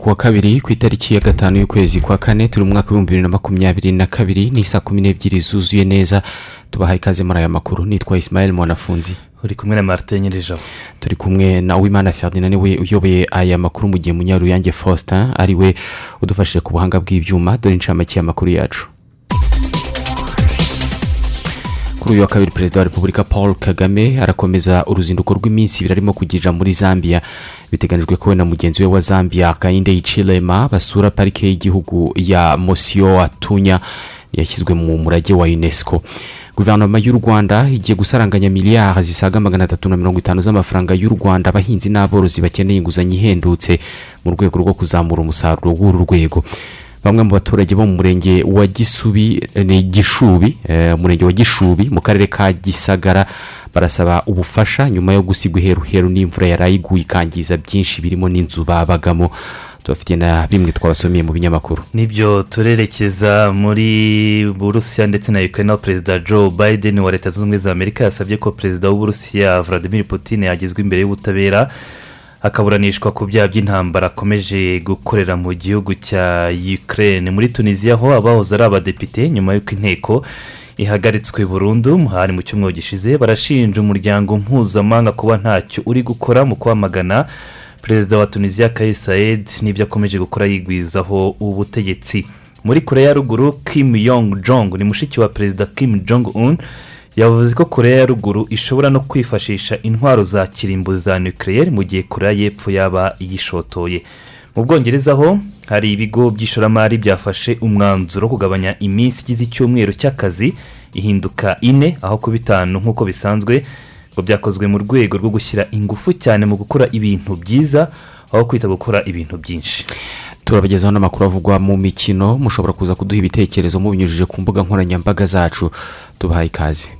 Kuwa kabiri ku itariki ya gatanu y'ukwezi kwa kane turi mu mwaka w'ibihumbi bibiri na makumyabiri na kabiri ni saa kumi n'ebyiri zuzuye neza. Tubahaye ikaze muri aya makuru nitwa isimayeli mwanafunzi. Uri kumwe na marite nyirijaho turi kumwe na uwimana ferdinand ni we uyoboye aya makuru mu gihe munyaruyange faustin ari we udufashije ku buhanga bw'ibyuma. Dore inshamake y'amakuru yacu. Kuri uyu wa kabiri perezida wa repubulika paul kagame arakomeza uruzinduko rw'iminsi ibiri arimo kugirira muri zambia. Biteganyijwe ko we na mugenzi we wa zambia kayinde yicirema basura parike y'igihugu ya mosiyo atunya yashyizwe mu murage wa unesco. Guverinoma y'u rwanda igiye gusaranganya miliyari zisaga magana atatu na mirongo itanu z'amafaranga y'u rwanda abahinzi n'aborozi bakeneye inguzanyo ihendutse mu rwego rwo kuzamura umusaruro w'uru rwego. Bamwe mu baturage bo mu murenge wa gisubi ni gishubi umurenge wa gishubi mu karere ka gisagara barasaba ubufasha nyuma yo gusigwa iheruheru n'imvura yari iguye ikangiza byinshi birimo n'inzu babagamo. Tubafitiye na bimwe twabasomeye mu binyamakuru. Nibyo turerekeza muri burusiya ndetse na ukraine aho perezida joe biden wa leta zunze ubumwe za amerika yasabye ko perezida w'uburusiya vladimir putin yagezwa imbere y'ubutabera. Akaburanishwa ku byaha by'intambara akomeje gukorera mu gihugu cya ukraine. Muri tunisiya aho abahoze ari abadepite nyuma y'uko inteko ihagaritswe burundu hari mu cyumweru gishize barashinja umuryango mpuzamahanga kuba ntacyo uri gukora mu kwamagana perezida wa tunisiya sayed n'ibyo akomeje gukora yigwizaho ubutegetsi. Muri korea ya ruguru kim yong jong ni mushiki wa perezida kim jong un yavuze ko korea ya ruguru ishobora no kwifashisha intwaro za kirimbuzi za nukiliyeri mu gihe korea y'epfo yaba yishotoye mu bwongereza ho hari ibigo by'ishoramari byafashe umwanzuro wo kugabanya iminsi igize icyumweru cy'akazi ihinduka ine aho kuba itanu nk'uko bisanzwe ngo byakozwe mu rwego rwo gushyira ingufu cyane mu gukora ibintu byiza aho kwita gukora ibintu byinshi. Turabagezaho n'amakuru avugwa mu mikino mushobora kuza kuduha ibitekerezo mubinyujije ku mbuga nkoranyambaga zacu. Tubahaye ikaze.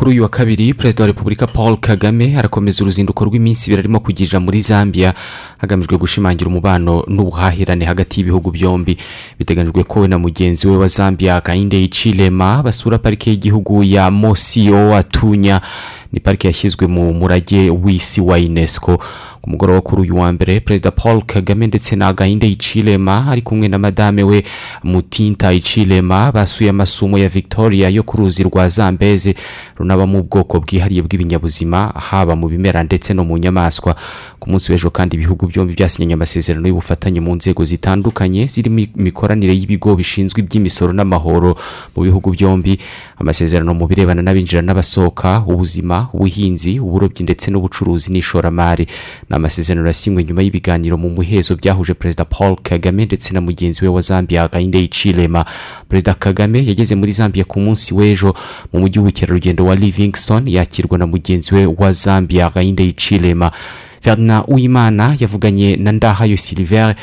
Kuri uyu wa kabiri perezida wa repubulika paul kagame arakomeza uruzinduko rw'iminsi ibiri arimo kugirira muri zambia. Hagamijwe gushimangira umubano n'ubuhahirane hagati y'ibihugu byombi. Biteganyijwe ko we na mugenzi we wa zambia kayinde yicirema basura parike y'igihugu ya mosiyo atunya ni parike yashyizwe mu murage w'isi wa unesco. Ku mugoroba kuri uyu wa mbere perezida paul kagame ndetse na gahinde yicirema ari kumwe na madame we mutinta yicirema basuye amasumo ya victoria yo ku ruzi rwa zambeze runabamo ubwoko bwihariye bw'ibinyabuzima haba mu bimera ndetse no mu nyamaswa. Ku munsi w'ejo kandi ibihugu byombi byasinyanye amasezerano y'ubufatanye mu nzego zitandukanye zirimo imikoranire y'ibigo bishinzwe iby'imisoro n'amahoro. Mu bihugu byombi amasezerano mu birebana n'abinjira n'abasohoka ubuzima ubuhinzi uburobyi ndetse n'ubucuruzi n'ishoramari. Ni amasezerano yasinywe nyuma y'ibiganiro mu muhezo byahuje perezida paul kagame ndetse na mugenzi we wa zambia gahinde yicirema perezida kagame yageze muri zambia ku munsi w'ejo mu mujyi w'ubukerarugendo wa livingstone yakirwa na mugenzi we wa zambia gahinde yicirema ferdinand uwimana yavuganye na ndahayo silivere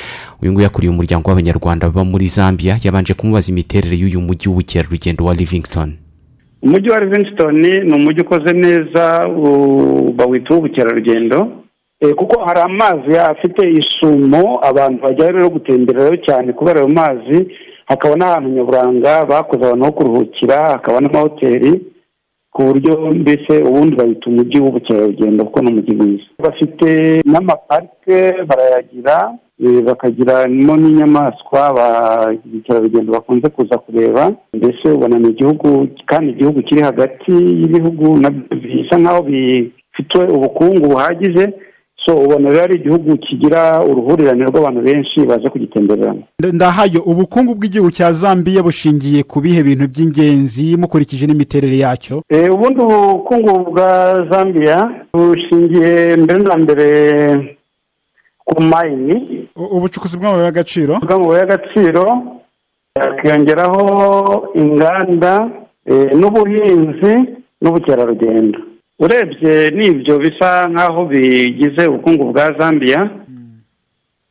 uyu nguyu yakuriye umuryango w'abanyarwanda baba muri zambia yabanje kumubaza imiterere y'uyu mujyi w'ubukerarugendo wa livingstone umujyi wa livingstone ni umujyi ukoze neza bawita uw'ubukerarugendo. Kuko hari amazi afite isumo abantu bajya rero gutembererayo cyane kubera ayo mazi hakaba n'ahantu nyaburanga bakoze abantu ho kuruhukira hakaba n'amahoteli ku buryo mbese ubundi bayita umujyi w'ubukerarugendo kuko ni umujyi mwiza. Bafite n'amaparike barayagira bakagiramo n'inyamaswa abakerarugendo bakunze kuza kureba mbese ubona ni igihugu kandi igihugu kiri hagati y'ibihugu bisa nk'aho bifite ubukungu buhagije so ubona rero ari igihugu kigira uruhurirane rw'abantu benshi baje kugitembereramo ndahayo ubukungu bw'igihugu cya zambia bushingiye ku bihe bintu by'ingenzi mukurikije n'imiterere yacyo. Eh, ubundi ubukungu bwa zambia bushingiye mbere na mbere ku mayini ubucukuzi bw'amabuye y'agaciro? Bw'amabuye y'agaciro hakiyongeraho inganda eh, n'ubuhinzi n'ubukerarugendo. Urebye n'ibyo bisa nk'aho bigize ubukungu bwa zambia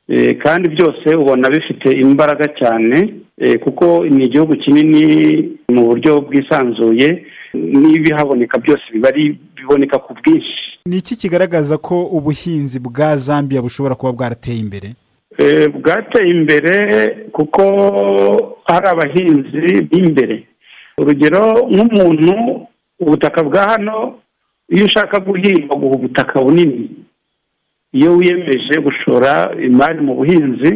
Eh, kandi byose ubona bifite imbaraga cyane eh, kuko ni igihugu kinini mu buryo bwisanzuye n'ibihaboneka byose biba ari biboneka ku bwinshi. Ni iki kigaragaza ko ubuhinzi bwa zambia bushobora kuba bwarateye imbere? Eh, bwateye imbere kuko hari abahinzi b'imbere. Urugero nk'umuntu ubutaka bwa hano iyo ushaka guhinga guha ubutaka bunini iyo wiyemeje gushora imari mu buhinzi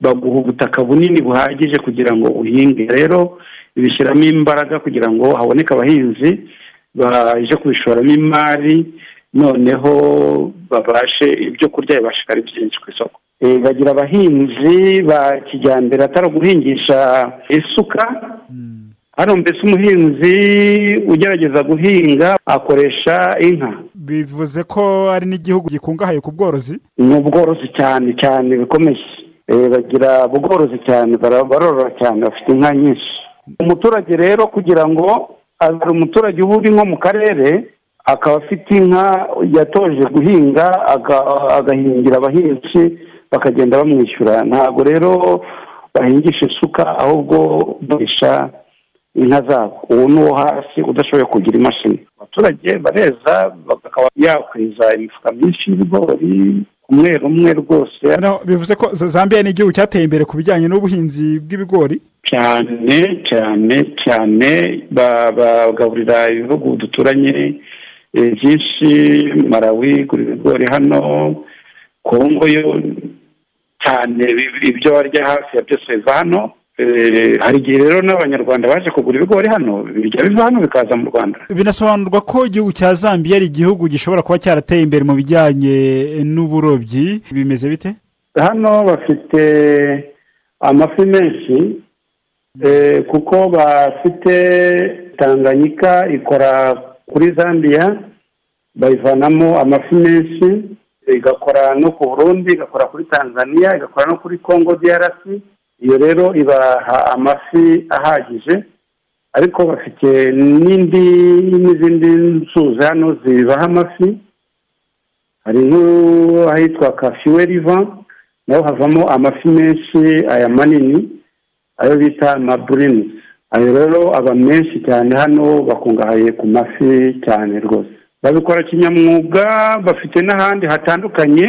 baguha ubutaka bunini buhagije kugira ngo uhinge. Rero bishyiramo imbaraga kugira ngo haboneke abahinzi baje kubishoramo imari noneho babashe ibyo kurya bibashe ari byinshi ku isoko. Bagira abahinzi ba kijyambere atari uguhingisha isuka hano mbese umuhinzi ugerageza guhinga akoresha inka? Bivuze ko ari n'igihugu gikungahaye ku bworozi? Ni ubworozi cyane cyane bikomeye. Eh, bagira ubworozi cyane barorora cyane bafite inka nyinshi. Umuturage rero kugira ngo hari umuturage uba uri nko mu karere akaba afite inka yatoje guhinga aga- agahingira abahinzi bakagenda bamwishyura. Ntabwo rero bahingisha isuka ahubwo bahisha inka zabo. Uwo ni uwo hasi udashoboye kugira imashini. Abaturage bareza bakaba yakwiza imifuka myinshi y'ibigori umwe umwe rwose. Bivuze ko zambia ni igihugu cyateye imbere ku bijyanye n'ubuhinzi bw'ibigori? Cyane cyane cyane ba- bagaburira ibihugu duturanye eh, byinshi. Malawi igura ibigori hano. Kongo yo cyane ibyo barya hafi ya byose biva hano. Hari igihe rero n'abanyarwanda baje kugura ibigori hano bijya biva hano bikaza mu rwanda. Binasobanurwa ko igihugu cya zambia ari igihugu gishobora kuba cyarateye imbere mu bijyanye n'uburobyi. Bimeze bite? Hano bafite amafi menshi eh, kuko bafite tanganyika ikora kuri zambia bayivanamo amafi menshi igakora no ku burundi igakora kuri tanzania igakora no kuri congo drc iyo rero ibaha amafi ahagije ariko bafite n'indi n'izindi nzuzi hano zibaha amafi. Hari nk'ahitwa kafiwe riva naho havamo amafi menshi aya manini ayo bita amaburini ayo rero aba menshi cyane hano bakungahaye ku mafi cyane rwose. Babikora kinyamwuga bafite n'ahandi hatandukanye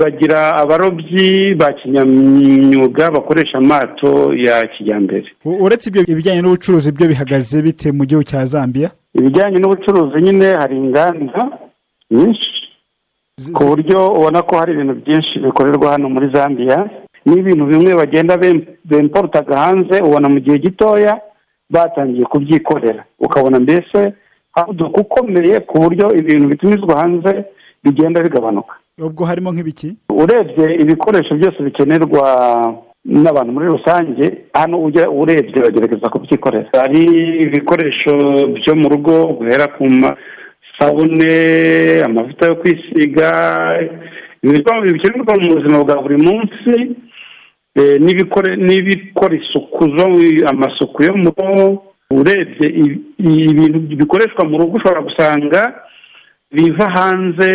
bagira abarobyi ba kinyamwuga bakoresha amato ya kijyambere. Uretse ibyo ibijyanye n'ubucuruzi byo bihagaze bite mu gihugu cya zambia? Ibijyanye n'ubucuruzi nyine hari inganda nyinshi. Ku buryo ubona ko hari ibintu byinshi bikorerwa hano muri zambia n'ibintu bimwe bagenda bem- bemporutaga hanze ubona mu gihe gitoya batangiye kubyikorera. Ukabona mbese haduka ukomeye ku buryo ibintu bitumizwa hanze bigenda bigabanuka. Ubwo harimo nk'ibiki? Urebye ibikoresho byose bikenerwa n'abantu muri rusange hano ujya urebye bagerageza kubyikorera. Hari ibikoresho byo mu rugo guhera ku masabune amavuta yo kwisiga bikenerwa mu buzima bwa buri munsi eh, n'ibikora isuku zo amasuku yo mu rugo. Urebye ibintu bikoreshwa mu rugo ushobora gusanga biva hanze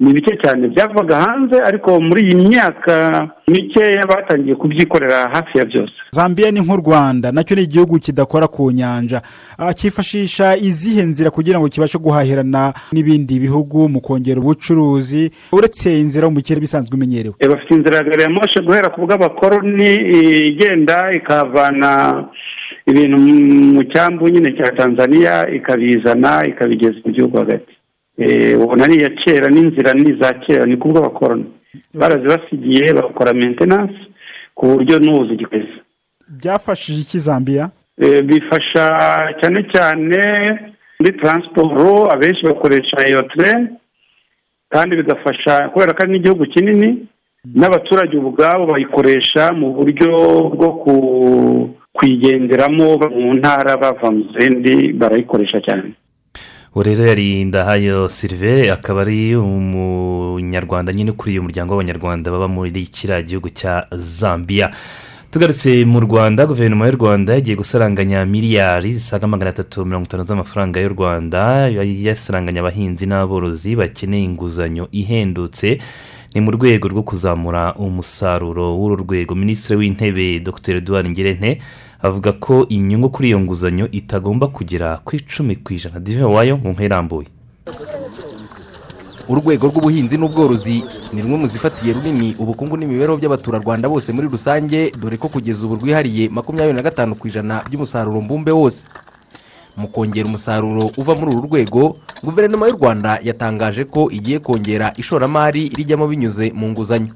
ni bike cyane byavaga hanze ariko muri iyi myaka mikeya batangiye kubyikorera hafi ya byose. Zambia ni nk'u rwanda na cyo ni igihugu kidakora ku nyanja. Ah, cyifashisha izihe nzira kugira ngo kibashe guhahirana n'ibindi bihugu mu kongera ubucuruzi uretse inzira yo mu kirere bisanzwe imenyerewe. Eh, bafite inzira ya gari ya moshe guhera ku bw'abakoroni igenda ikavana ibintu mu cyambu nyine cya tanzania ikabizana ikabigeza mu gihugu hagati. Ubona ari iya kera n'inzira ni iza kera ni ku bw'abakoroni barazibasigiye bakora maintenance ku buryo n'ubu zigikomeza byafashije iki zambia? Eh, bifasha cyane cyane muri taransiporo abenshi bakoresha iyo tren kandi bigafasha kubera ko ari n'igihugu kinini n'abaturage ubwabo bayikoresha mu buryo bwo kuyigenderamo mu ntara bava mu zindi barayikoresha cyane. Yari ndahayo sirive akaba ari umunyarwanda nyine ukuriye umuryango w'abanyarwanda baba muri kiriya gihugu cya zambia. Tugarutse mu rwanda guverinoma y'u rwanda yagiye gusaranganya miliyari zisaga magana atatu mirongo itanu z'amafaranga y'u rwanda yasaranganya abahinzi n'aborozi bakeneye inguzanyo ihendutse. Ni mu rwego rwo kuzamura umusaruro w'uru rwego. Minisitiri w'intebe dr. Eduard ngirente avuga ko inyungu kuri iyo nguzanyo itagomba kugera ku icumi ku ijana. Dive wayo mu irambuye urwego rw'ubuhinzi n'ubworozi ni rumwe mu zifatiye runini ubukungu n'imibereho by'abaturarwanda bose muri rusange dore ko kugeza ubu rwihariye makumyabiri na gatanu ku ijana by'umusaruro mbumbe wose. Mu kongera umusaruro uva muri uru rwego guverinoma y'u rwanda yatangaje ko igiye kongera ishoramari rijyamo binyuze mu nguzanyo.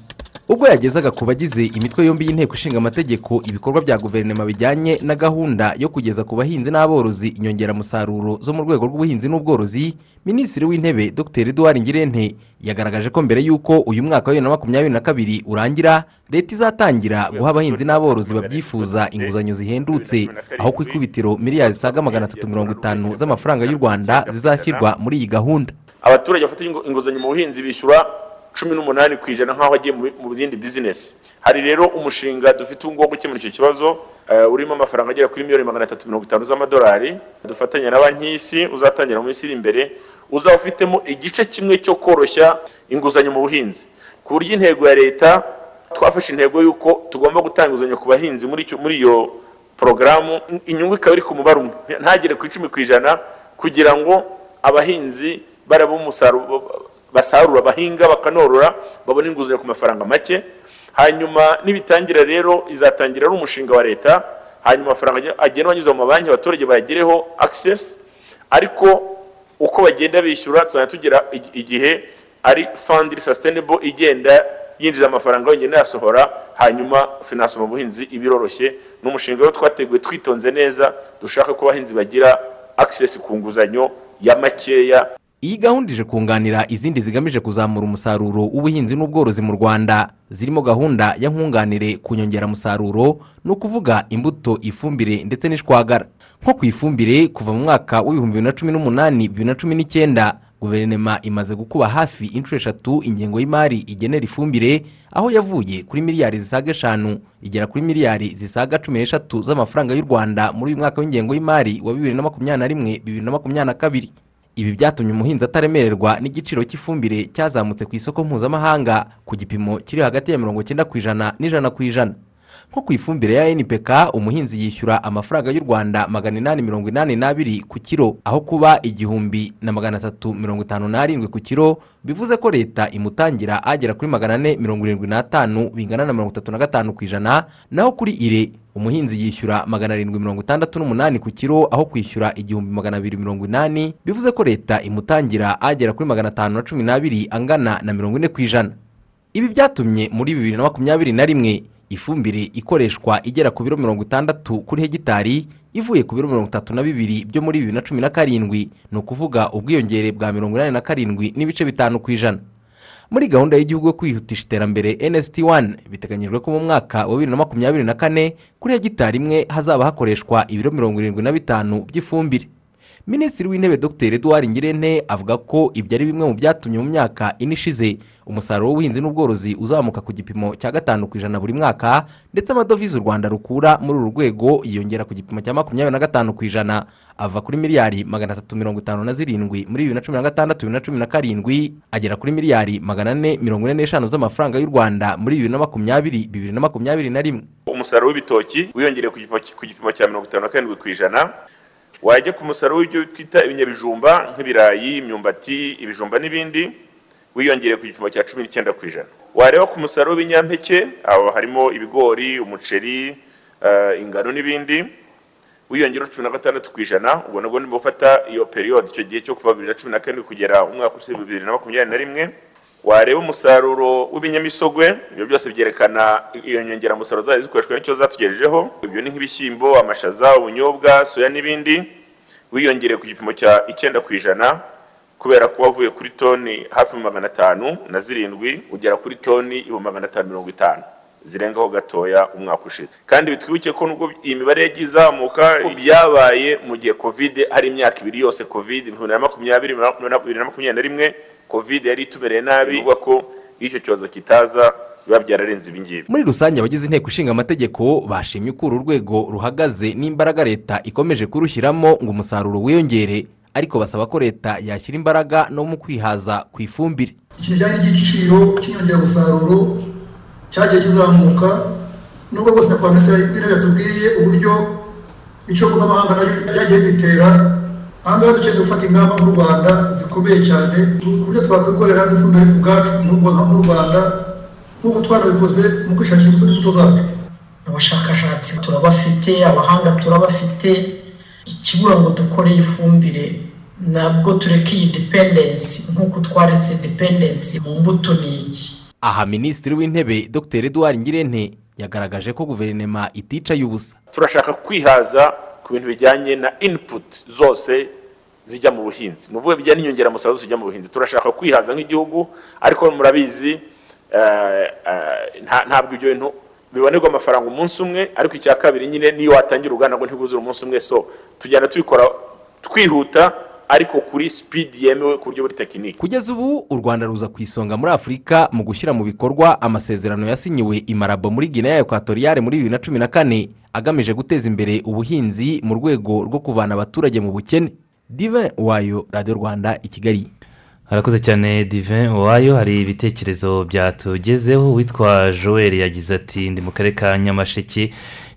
Ubwo yagezaga ku bagize imitwe yombi y'inteko ishinga amategeko ibikorwa bya guverinoma bijyanye na gahunda yo kugeza ku bahinzi n'aborozi inyongeramusaruro zo mu rwego rw'ubuhinzi n'ubworozi minisitiri w'intebe dr. Eduard ngirente yagaragaje ko mbere y'uko uyu mwaka wa bibiri na makumyabiri na kabiri urangira leta izatangira guha abahinzi n'aborozi babyifuza inguzanyo zihendutse aho ku ikubitiro miliyari zisaga magana atatu mirongo itanu z'amafaranga y'u rwanda zizashyirwa muri iyi gahunda. Abaturage bafite inguzanyo mu buhinzi bishyura cumi n'umunani ku ijana nk'aho agiye mu zindi bizinesi hari rero umushinga dufite ubu ngubu wo gukemura icyo kibazo urimo amafaranga agera kuri miliyoni magana atatu mirongo itanu z'amadolari dufatanya na banki y'isi uzatangira mu minsi iri imbere uzaba ufitemo igice kimwe cyo koroshya inguzanyo mu buhinzi. Ku buryo intego ya leta twafashe intego y'uko tugomba gutanga inguzanyo ku bahinzi muri iyo porogaramu inyungu ikaba iri ku mubare umwe. Ntagere ku icumi ku ijana kugira ngo abahinzi baraba umusaruro basarura bahinga bakanorora babona inguzanyo ku mafaranga make. Hanyuma nibitangira rero izatangira ari umushinga wa leta. Hanyuma amafaranga agenda anyuze mu mabanki abaturage bayagereho akisesi ariko uko bagenda bishyura tuzajya tugira igihe ari fandi sasitenebo igenda yinjiza amafaranga yongera yasohora hanyuma finanse mu buhinzi iba iroroshye ni umushinga rero twateguye twitonze neza dushaka ko abahinzi bagira akisesi ku nguzanyo ya makeya. Iyi gahunda ije kunganira izindi zigamije kuzamura umusaruro w'ubuhinzi n'ubworozi mu rwanda. Zirimo gahunda ya nkunganire ku nyongeramusaruro ni ukuvuga imbuto ifumbire ndetse n'ishwagara. Nko ku ifumbire kuva mu mwaka w'ibihumbi bibiri na cumi n'umunani bibiri na cumi n'icyenda guverinoma imaze gukuba hafi inshuro eshatu ingengo y'imari igenera ifumbire aho yavuye kuri miliyari zisaga eshanu igera kuri miliyari zisaga cumi n'eshatu z'amafaranga y'u rwanda muri uyu mwaka w'ingengo y'imari wa bibiri na makumyabiri na rimwe bibiri na makumyabiri na kabiri. Ibi byatumye umuhinzi ataremererwa n'igiciro cy'ifumbire cyazamutse ku isoko mpuzamahanga ku gipimo kiri hagati ya mirongo icyenda ku ijana n'ijana ku ijana. Nko ku ifumbire ya npk umuhinzi yishyura amafaranga y'u rwanda magana inani mirongo inani n'abiri ku kiro aho kuba igihumbi na magana atatu mirongo itanu n'arindwi ku kiro bivuze ko leta imutangira agera kuri magana ane mirongo irindwi n'atanu bingana na mirongo itatu na gatanu ku ijana naho kuri ire umuhinzi yishyura magana arindwi mirongo itandatu n'umunani ku kiro aho kwishyura igihumbi magana abiri mirongo inani bivuze ko leta imutangira agera kuri magana atanu na cumi n'abiri angana na mirongo ine ku ijana. Ibi byatumye muri bibiri na makumyabiri na rimwe ifumbire ikoreshwa igera ku biro mirongo itandatu kuri hegitari ivuye ku biro mirongo itatu na bibiri byo muri bibiri na cumi na karindwi. Ni ukuvuga ubwiyongere bwa mirongo inani na karindwi n'ibice bitanu ku ijana. Muri gahunda y'igihugu yo kwihutisha iterambere nsT wani biteganyijwe ko mu mwaka wa bibiri na makumyabiri na kane kuri hegitari imwe hazaba hakoreshwa ibiro mirongo irindwi na bitanu by'ifumbire. Minisitiri w'intebe dr. Eduard ngirente avuga ko ibyo ari bimwe mu byatumye mu myaka ine ishize umusaruro w'ubuhinzi n'ubworozi uzamuka ku gipimo cya gatanu ku ijana buri mwaka ndetse amadovize u rwanda rukura muri uru rwego yiyongera ku gipimo cya makumyabiri na gatanu ku ijana. Ava kuri miliyari magana atatu mirongo itanu na zirindwi muri bibiri na cumi na gatandatu bibiri na cumi na karindwi agera kuri miliyari magana ane mirongo ine n'eshanu z'amafaranga y'u rwanda muri bibiri na makumyabiri bibiri na makumyabiri na rimwe. Umusaruro w'ibitoki wiyongereye ku gipimo cya mirongo itanu na karindwi ku ijana. Wajya ku musaruro w'ibyo twita ibinyabijumba nk'ibirayi imyumbati ibijumba n'ibindi wiyongereye ku gipimo cya cumi n'icyenda ku ijana. Wareba ku musaruro w'ibinyampeke aho harimo ibigori umuceri ingano n'ibindi wiyongera cumi na gatandatu ku ijana ubwo nabwo ndimo gufata iyo periyode icyo gihe cyo kuva bibiri na cumi na karindwi kugera umwaka usibye bibiri na makumyabiri na rimwe wareba umusaruro w'ibinyamisogwe ibyo byose byerekana iyo nyongeramusaruro zari zikoreshwa n'icyo zatugejejeho. Ibyo ni nk'ibishyimbo amashaza ubunyobwa soya n'ibindi. Wiyongereye ku gipimo cya icyenda ku ijana kubera ko wavuye kuri toni hafi magana atanu na zirindwi ugera kuri toni ibihumbi magana atanu mirongo itanu. Zirengaho gatoya umwaka ushize. Kandi bitwibuke ko nubwo iyi mibare yagiye izamuka byabaye mu gihe kovide hari imyaka ibiri yose kovide bibiri na makumyabiri bibiri na makumyabiri na rimwe kovide yari itubereye nabi bivuga ko iyo icyo cyorezo kitaza biba byararenze ibingibi muri rusange abagize inteko ishinga amategeko bashimye ko uru rwego ruhagaze n'imbaraga leta ikomeje kurushyiramo ngo umusaruro wiyongere ariko basaba ko leta yashyira imbaraga no mu kwihaza ku ifumbire. Iki kijyanye n'igiciro cy'inyongeramusaruro cyagiye kizamuka nubwo rwose na minisitiri w'intebe yatubwiye uburyo ibiciro mpuzamahanga na byo byagiye bitera aha ngaha dukeneye gufata ingamba nk'u rwanda zikomeye cyane ku buryo twakwikorera ifumbire ubwacu nk'u rwanda nk'uko twanabikoze mu kwishakira imbuto zacu. Abashakashatsi turabafite abahanga turabafite ikibura ngo dukore ifumbire nabwo tureke iyi dipendensi nk'uko twaretse dipendensi mu mbuto ni iki? Aha minisitiri w'intebe dr. Eduard ngirente yagaragaje ko guverinoma iticaye ubusa. Turashaka kwihaza ku bintu bijyanye na inputi zose zijya mu buhinzi. Ni ukuvuga bijyanye n'inyongeramusaruro zijya mu buhinzi? Turashaka kwihaza nk'igihugu ariko murabizi ntabwo ibyo bintu bibonerwa amafaranga umunsi umwe ariko icya kabiri nyine niyo watangira uruganda ngo ntibuzure umunsi umwe. So tugenda tubikora twihuta ariko kuri sipidi yemewe ku buryo buri tekinike kugeza ubu u rwanda ruza ku isonga muri afurika mu gushyira mu bikorwa amasezerano yasinyiwe imarabo muri guinea ekwatoriyare muri bibiri na cumi na kane agamije guteza imbere ubuhinzi mu rwego rwo kuvana abaturage mu bukene. Dive wayo radiyo rwanda i kigali. Harakoze cyane divin wayo hari ibitekerezo byatugezeho. Witwa joel yagize ati ndi mu karere ka nyamasheke.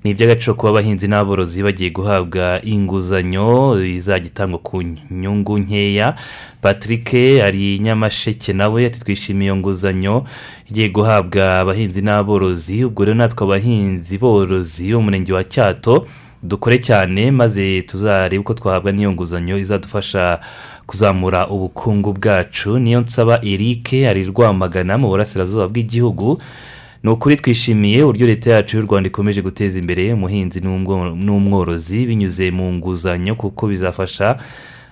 Ni iby'agaciro kuba abahinzi n'aborozi bagiye guhabwa inguzanyo izajya itangwa ku nyungu nkeya. Patrick ari nyamasheke nawe ati twishimiye iyo nguzanyo igiye guhabwa abahinzi n'aborozi. Ubwo rero natwe abahinzi borozi b'umurenge wa cyato dukore cyane maze tuzarebe uko twahabwa n'iyo nguzanyo izadufasha kuzamura ubukungu bwacu. Niyo nsaba eric ari rwamagana mu burasirazuba bw'igihugu ni ukuri twishimiye uburyo leta yacu y'u rwanda ikomeje guteza imbere umuhinzi n'umworozi binyuze mu nguzanyo kuko bizafasha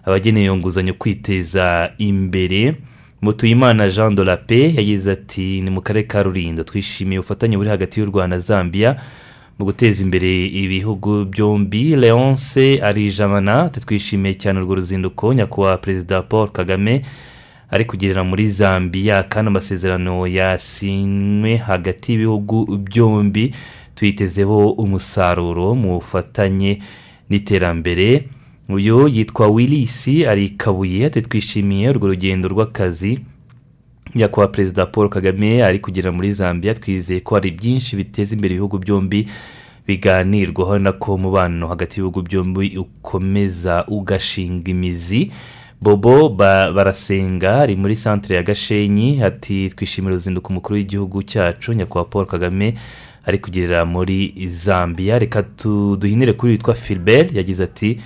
abageneye iyo nguzanyo kwiteza imbere. Mutuyimana jean de la paix yagize ati ni mu karere ka rulindo twishimiye ubufatanye buri hagati y'u rwanda zambia mu guteza imbere ibihugu byombi. Leonce arijamana twishimiye cyane urwo ruzinduko nyakubahwa perezida paul kagame ari kugirira muri zambia kandi amasezerano yasinywe hagati y'ibihugu byombi tuyitezeho umusaruro mu bufatanye n'iterambere. Uyu yitwa wilisi ari kabuye twishimiye urwo rugendo rw'akazi nyakubahwa perezida paul kagame ari kugera muri zambia. Twizeye ko hari byinshi biteza imbere ibihugu byombi biganirwaho nako umubano hagati y'ibihugu byombi ukomeza ugashinga imizi. Bobo barasenga ari muri santire ya gashenyi ati twishimira uruzinduko umukuru w'igihugu cyacu nyakubahwa paul kagame ari kugerera muri zambia. Reka duhinire kuri witwa filibert yagize ati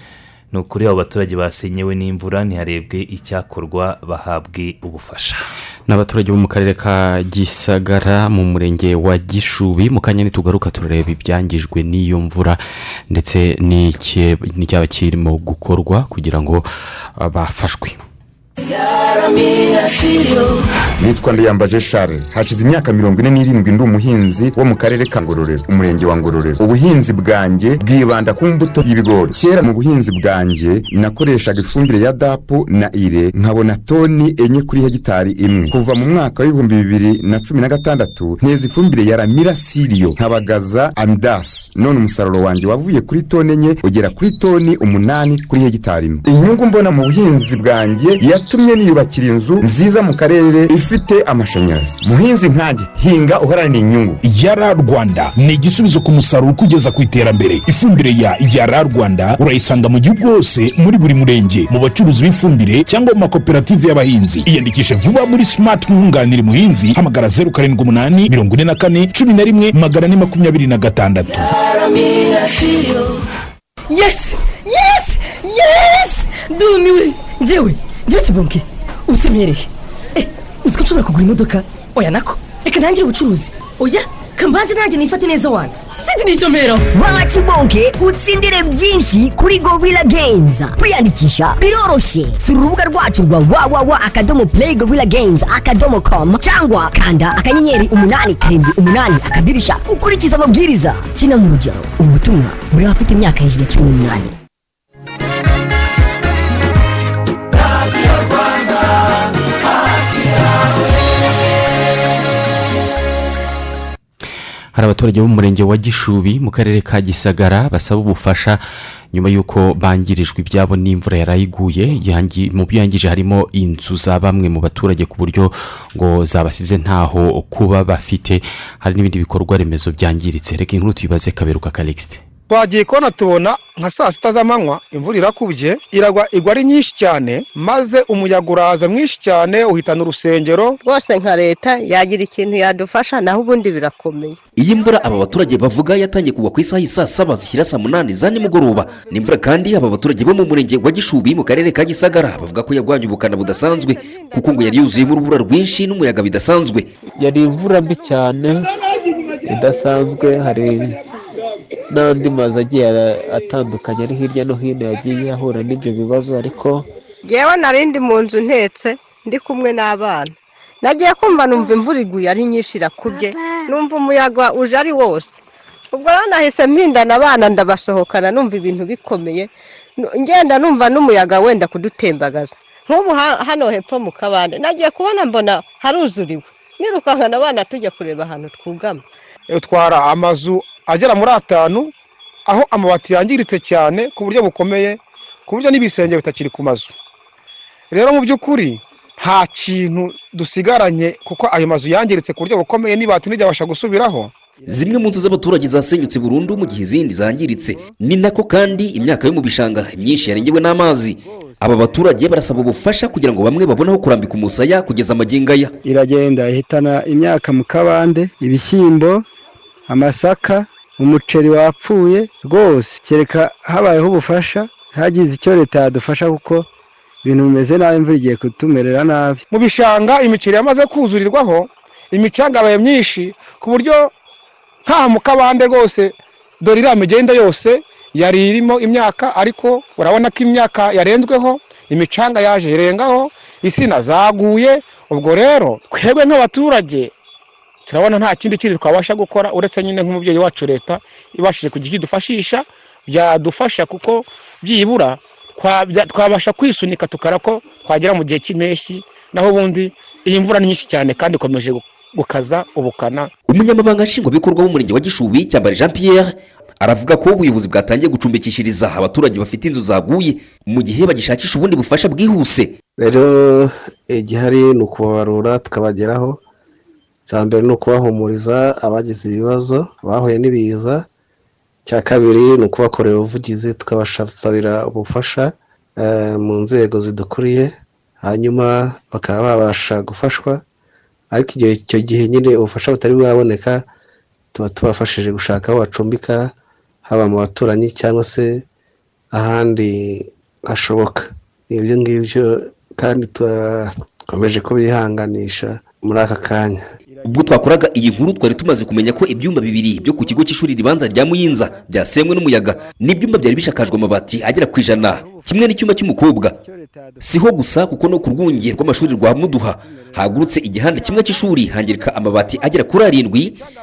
ni ukuri abo baturage basenyewe n'imvura ntiharebwe icyakorwa bahabwe ubufasha. Ni abaturage bo mu karere ka gisagara mu murenge wa gishubi mu kanya nitugaruka turareba ibyangijwe n'iyo mvura ndetse n'icyaba kirimo gukorwa kugira ngo bafashwe. Nitwa ndayambaje share hashize imyaka mirongo ine n'irindwi ndi umuhinzi wo mu karere ka ngororero umurenge wa ngororero. Ubuhinzi bwanjye bwibanda ku mbuto y'ibigori. Kera mu buhinzi bwanjye nakoreshaga ifumbire ya dapu na ire nkabona toni enye kuri hegitari imwe. Kuva mu mwaka w'ibihumbi bibiri na cumi na gatandatu nteza ifumbire ya ramira siriyo nkabagaza amidasi none umusaruro wanjye wavuye kuri toni enye ugera kuri toni umunani kuri hegitari imwe. Inyungu mbona mu buhinzi bwanjye yatumye niyubakira inzu nziza mu karere ifite amashanyarazi. Muhinzi nkanjye hinga uharanira inyungu. Yara rwanda ni igisubizo ku musaruro ukugeza ku iterambere. Ifumbire ya yara rwanda urayisanga mu gihugu hose muri buri murenge. Mu bacuruzi b'ifumbire cyangwa mu makoperative y'abahinzi. Iyandikishe vuba muri simati nkunganire muhinzi hamagara zeru karindwi umunani mirongo ine na kane cumi na rimwe magana ane makumyabiri na gatandatu. Yesi yesi yesi ndumiwe njyewe njyewe kibonke usemereye uzi ko nshobora kugura imodoka oya nako. Reka ntangire ubucuruzi oya kambanze nanjye nifate neza wana siti nishomero waba kibonke utsindire byinshi kuri gorilla games kwiyandikisha biroroshye sura urubuga rwacu rwa wawawa akadomo play gorilla games akadomo com cyangwa kanda akanyenyeri umunani karindwi umunani akadirisha ukurikiza amabwiriza kina mu rugero ubu butumwa buri abafite imyaka hejuru ya cumi n'umunani hari abaturage bo mu murenge wa gishubi mu karere ka gisagara basaba ubufasha nyuma y'uko bangirijwe ibyabo n'imvura yarayiguye. Mu byo yangije harimo inzu za bamwe mu baturage ku buryo ngo zabasize ntaho kuba bafite. Hari n'ibindi bikorwa remezo byangiritse. Reka inkuru tuyibaze kaberuka karikisite twagiye kubona tubona nka saa sita z'amanywa imvura irakubye iragwa igwa ari nyinshi cyane maze umuyaga uraza mwinshi cyane uhitana urusengero. Rwose nka leta yagira ikintu yadufasha naho ubundi birakomeye. Iyi mvura aba baturage bavuga yatangiye kugwa ku isaha y'isaa saba zishyira saa munani za nimugoroba. Ni imvura kandi aba baturage bo mu murenge wa gishubi mu karere ka gisagara bavuga ko yagwanye ubukana budasanzwe kuko ngo yari yuzuyemo urubura rwinshi n'umuyaga bidasanzwe. Yari imvura mbi cyane idasanzwe hari n'andi mazu agiye atandukanye ari hirya no hino yagiye ahura n'ibyo bibazo ariko ngewe narindi mu nzu ntetse ndi kumwe n'abana. Nagiye kumva numva imvura iguye ari nyinshi irakubye numva umuyaga uje ari wose. Ubwo rero nahise mpindana abana ndabasohokana numva ibintu bikomeye. Ngenda numva n'umuyaga wenda kudutembagaza. Nk'ubu ha- hano hepfo mu kabande nagiye kubona mbona haruzuriwe. Nirukankana abana tujya kureba ahantu twugama. Utwara amazu agera muri atanu aho amabati yangiritse cyane ku buryo bukomeye ku buryo n'ibisenge bitakiri ku mazu. Rero mu by'ukuri nta kintu dusigaranye kuko ayo mazu yangiritse ku buryo bukomeye n'ibati ntiryabasha gusubiraho. Zimwe mu nzu z'abaturage zasenyutse burundu mu gihe izindi zangiritse ni nako kandi imyaka yo mu bishanga myinshi yarengewe n'amazi. Aba baturage barasaba ubufasha kugira ngo bamwe babone aho kurambika umusaya kugeza amagingo aya iragenda ihitana imyaka mu kabande ibishyimbo amasaka umuceri wapfuye rwose. Kereka habayeho ubufasha hagize icyo leta yadufasha kuko ibintu bimeze nabi imvura igiye kutumerera nabi. Mu bishanga imiceri yamaze kuzurirwaho imicanga yabaye myinshi ku buryo nta mu kabande rwose dore iriya migenda yose yari irimo imyaka ariko urabona ko imyaka yarenzweho imicanga yaje irengaho insina zaguye. Ubwo rero twebwe nk'abaturage turabona nta kindi kindi twabasha gukora uretse nyine nk'umubyeyi wacu leta ibashije kugira icyo idufashisha byadufasha kuko byibura twabasha kwisunika tukara ko twagera mu gihe cy'impeshyi naho ubundi iyi mvura ni nyinshi cyane kandi ikomeje gu- gukaza ubukana. Umunyamabanga nshingwabikorwa w'umurenge wa gishubi cyambare jean pierre aravuga ko ubuyobozi bwatangiye gucumbikishiriza abaturage bafite inzu zaguye mu gihe bagishakisha ubundi bufasha bwihuse. Rero igihari ni ukubabarura tukabageraho. Icya mbere ni ukubahumuriza abagize ibibazo bahuye n'ibiza. Icya kabiri ni ukubakorera ubuvugizi tukabasabira ubufasha eh, mu nzego zidukuriye hanyuma bakaba babasha gufashwa. Ariko igihe icyo gihe nyine ubufasha butari bwaboneka tuba tubafashije gushaka aho bacumbika haba mu baturanyi cyangwa se ahandi hashoboka. Ibyo ngibyo kandi dukomeje kubihanganisha muri aka kanya. Ubwo twakoraga iyi nkuru twari tumaze kumenya ko ibyumba bibiri byo ku kigo cy'ishuri ribanza rya muyinza byasenywe n'umuyaga n'ibyumba byari bishakajwe amabati agera ku ijana. Kimwe n'icyumba cy'umukobwa. Siho gusa kuko no ku rwunge rw'amashuri rwa muduha hagurutse igihanda kimwe cy'ishuri hangirika amabati agera kuri arindwi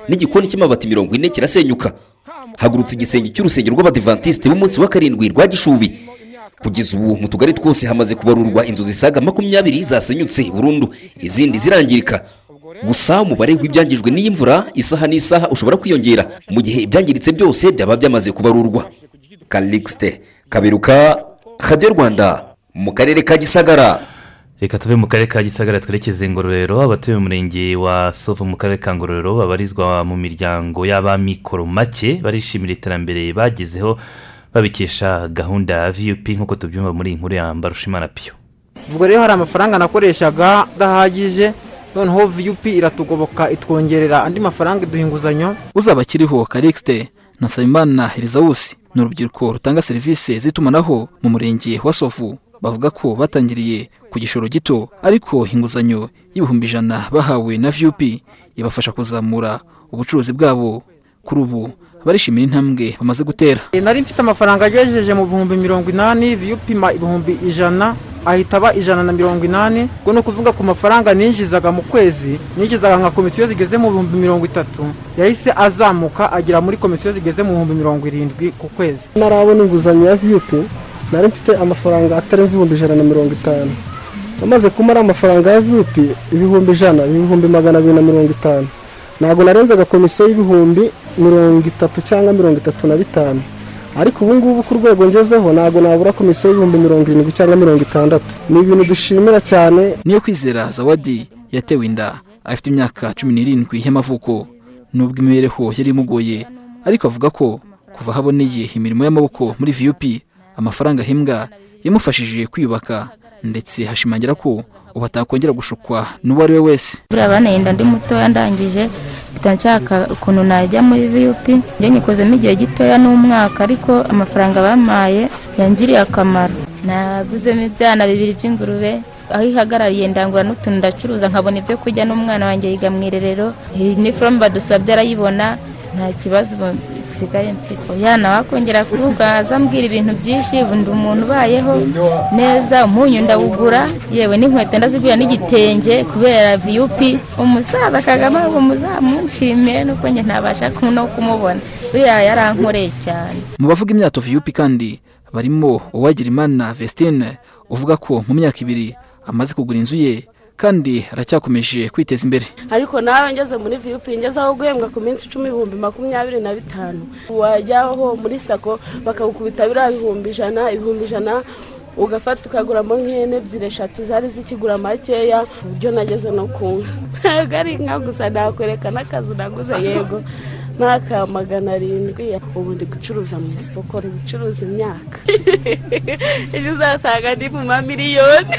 n'igikoni cy'amabati mirongo ine kirasenyuka. Hagurutse igisenge cy'urusengero rw'abadivantisite b'umunsi wa karindwi rwa gishubi. Kugeza ubu mu tugari twose hamaze kubarurwa inzu zisaga makumyabiri zasenyutse burundu izindi zirangirika. Gusa umubare w'ibyangijwe n'iyi mvura isaha n'isaha ushobora kwiyongera. Mu gihe ibyangiritse byose byaba byamaze kubarurwa. Karikisite kaberuka radiyo rwanda mu karere ka gisagara. Reka tuve mu karere ka gisagara twerekeze ngororero. Abatuye mu murenge wa sovu mu karere ka ngororero babarizwa mu miryango y'abamikoro make barishimira iterambere bagezeho babikesha gahunda ya vup nk'uko tubyumva muri iyi nkuru ya mbarushimana piyo ubwo rero hari amafaranga nakoreshaga adahagije noneho viyupi iratugoboka itwongerera andi mafaranga iduha inguzanyo uzaba akiriho karikisite na nsabimana herizawusi ni urubyiruko rutanga serivisi z'itumanaho mu murenge wa sovu. Bavuga ko batangiriye ku gishoro gito ariko inguzanyo y'ibihumbi ijana bahawe na viyupi ibafasha kuzamura ubucuruzi bwabo. Kuri ubu barishimira intambwe bamaze gutera. Nari mfite amafaranga agejeje mu bihumbi mirongo inani viyupima ibihumbi ijana. Ahita aba ijana na mirongo inani. Ubwo ni ukuvuga ku mafaranga ninjizaga mu kwezi ninjizaga nka komisiyo zigeze mu bihumbi mirongo itatu. Yahise azamuka agera muri komisiyo zigeze mu bihumbi mirongo irindwi ku kwezi. Narabona inguzanyo ya viyupi nari mfite amafaranga atarenze ibihumbi ijana na mirongo itanu. Amaze kumara amafaranga ya viyupi ibihumbi ijana ibihumbi magana abiri na mirongo itanu. Ntabwo narenzaga komisiyo y'ibihumbi mirongo itatu cyangwa mirongo itatu na bitanu. Ariko ubu ngubu ku rwego ngezeho ntabwo nabura komisiyo y'ibihumbi mirongo irindwi cyangwa mirongo itandatu. Ni ibintu dushimira cyane. Niyo kwizera zawadi yatewe inda. Afite imyaka cumi n'irindwi y'amavuko. Nubwo imibereho yari imugoye ariko avuga ko kuva aho aboneye imirimo y'amaboko muri viyupi amafaranga ahembwa yamufashije kwiyubaka. Ndetse hashimangira ko ubu atakongera gushukwa n'uwo ari we wese. Buriya baneye inda ndi mutoya ndangije mpita nshaka ukuntu najya muri viyupi njye nyikozemo igihe gitoya n'umwaka ariko amafaranga bampaye yangiriye akamaro. Naguzemo ibyana bibiri by'ingurube aho ihagarariye ndangura n'utuntu ndacuruza nkabona ibyo kurya n'umwana wanjye yiga mu irerero. Iniforume badusabye arayibona nta kibazo nsigaye mfite. Yana wakongera kuvuga azambwira ibintu byinshi ubundi umuntu ubayeho neza umunyu ndawugura yewe n'inkweto ndazigura n'igitenge kubera viyupi umusaza kagame ngo muzamushimire nuko njye ntabasha no kumubona. Buriya yarankoreye cyane. Mu bavuga imyato viyupi kandi barimo uwagirimana vestine uvuga ko mu myaka ibiri amaze kugura inzu ye kandi aracyakomeje kwiteza imbere. Ariko nawe ngeze muri viyupi ngeze aho guhembwa ku minsi icumi ibihumbi makumyabiri na bitanu. Wajyaho muri sako bakagukubita biriya bihumbi ijana ibihumbi ijana ugafata ukaguramo nk'ihene ebyiri eshatu zari zikigura makeya ku buryo nageze no ku nka ntabwo ari inka gusa nakwereka n'akazu naguze yego. N'aka magana arindwi ubu ndi gucuruza mu isoko ndi gucuruza imyaka. Ejo uzasanga ndi mu mamiliyoni.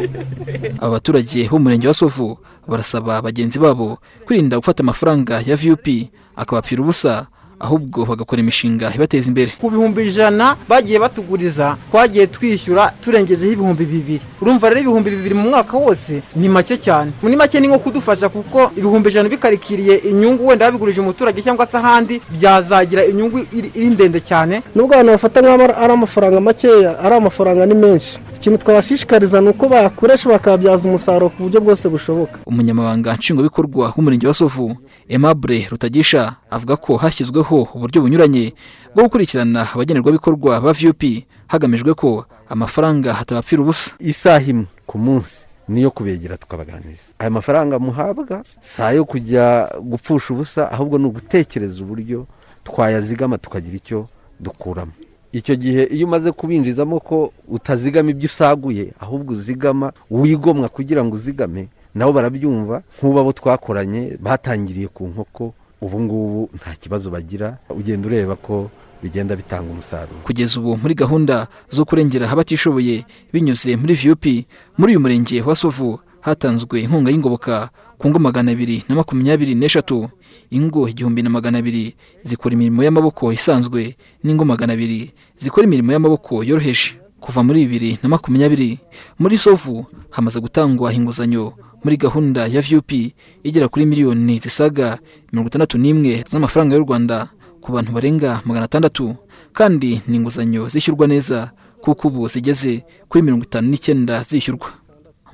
Aba baturage b'umurenge wa sovu barasaba bagenzi babo kwirinda gufata amafaranga ya viyupi akabapfira ubusa ahubwo bagakora imishinga ibateza imbere. Ku bihumbi ijana bagiye batuguriza twagiye twishyura turengejeho ibihumbi bibiri. Urumva rero ibihumbi bibiri mu mwaka wose ni make cyane. Muri make ni nko kudufasha kuko ibihumbi ijana bikarikiriye inyungu wenda babigurije umuturage cyangwa se ahandi byazagira inyungu iri iri ndende cyane. Nubwo abantu bafata nk'aho ari amafaranga makeya ari amafaranga ni menshi. Ikintu twabashishikariza ni uko bayakoresha bakayabyaza umusaruro ku buryo bwose bushoboka. Umunyamabanga nshingwabikorwa w'umurenge wa sovu aimable rutagisha avuga ko hashyizweho uburyo bunyuranye bwo gukurikirana abagenerwabikorwa ba viyupi hagamijwe ko amafaranga hatabapfira ubusa. Isaha imwe ku munsi niyo kubegera tukabaganiriza. Aya mafaranga muhabwa si ayo kujya gupfusha ubusa ahubwo ni ugutekereza uburyo twayazigama tukagira icyo dukuramo. Icyo gihe iyo umaze kubinjizamo ko utazigama ibyo usaguye ahubwo uzigama wigomwa kugira ngo uzigame nabo barabyumva nk'ubu abo twakoranye batangiriye ku nkoko ubu ngubu nta kibazo bagira ugenda ureba ko bigenda bitanga umusaruro. Kugeza ubu muri gahunda zo kurengera abatishoboye binyuze muri viyupi muri uyu murenge wa sovu hatanzwe inkunga y'ingoboka ku ngo magana abiri na makumyabiri n'eshatu. Ingo igihumbi na magana abiri zikora imirimo y'amaboko isanzwe n'ingo magana abiri zikora imirimo y'amaboko yoroheje. Kuva muri bibiri na makumyabiri muri sovu hamaze gutangwa inguzanyo muri gahunda ya viyupi igera kuri miliyoni zisaga mirongo itandatu n'imwe z'amafaranga y'u rwanda ku bantu barenga magana atandatu. Kandi ni inguzanyo zishyurwa neza kuko ubu zigeze kuri mirongo itanu n'icyenda zishyurwa.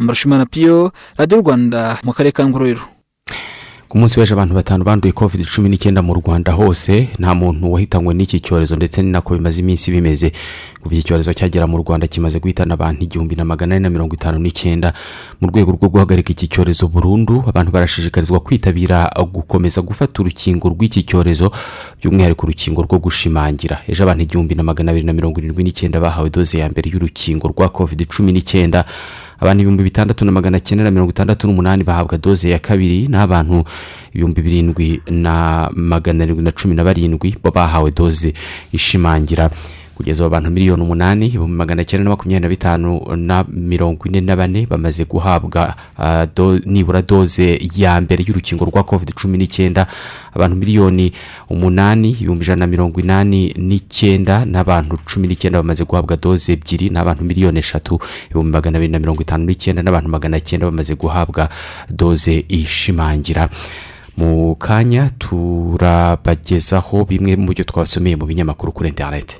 Mbarushimana piyo radiyo rwanda mu karere ka ngororero. Ku munsi w'ejo abantu batanu banduye covid cumi n'icyenda mu rwanda hose nta muntu wahitanywe n'iki cyorezo ndetse ni nako bimaze iminsi bimeze. Kuva iki cyorezo cyagera mu rwanda kimaze guhitana abantu igihumbi na magana ane na mirongo itanu n'icyenda. Mu rwego rwo guhagarika iki cyorezo burundu abantu barashishikarizwa kwitabira gukomeza gufata urukingo rw'iki cyorezo by'umwihariko urukingo rwo gushimangira. Ejo abantu igihumbi na magana abiri na mirongo irindwi n'icyenda bahawe doze ya mbere y'urukingo rwa covid cumi n'icyenda. Abantu ibihumbi bitandatu na magana cyenda na mirongo itandatu n'umunani bahabwa doze ya kabiri n'abantu ibihumbi birindwi na magana arindwi na cumi na barindwi bahawe doze ishimangira. Kugeza ubu abantu miliyoni umunani ibihumbi magana cyenda na makumyabiri na bitanu na mirongo ine na bane bamaze guhabwa do- nibura doze ya mbere y'urukingo rwa covid cumi n'icyenda. Abantu miliyoni umunani ibihumbi ijana na mirongo inani n'icyenda n'abantu cumi n'icyenda bamaze guhabwa doze ebyiri n'abantu miliyoni eshatu ibihumbi magana abiri na mirongo itanu n'icyenda n'abantu magana cyenda bamaze guhabwa doze ishimangira. Mu kanya turabagezaho bimwe mu byo twabasomeye mu binyamakuru kuri interineti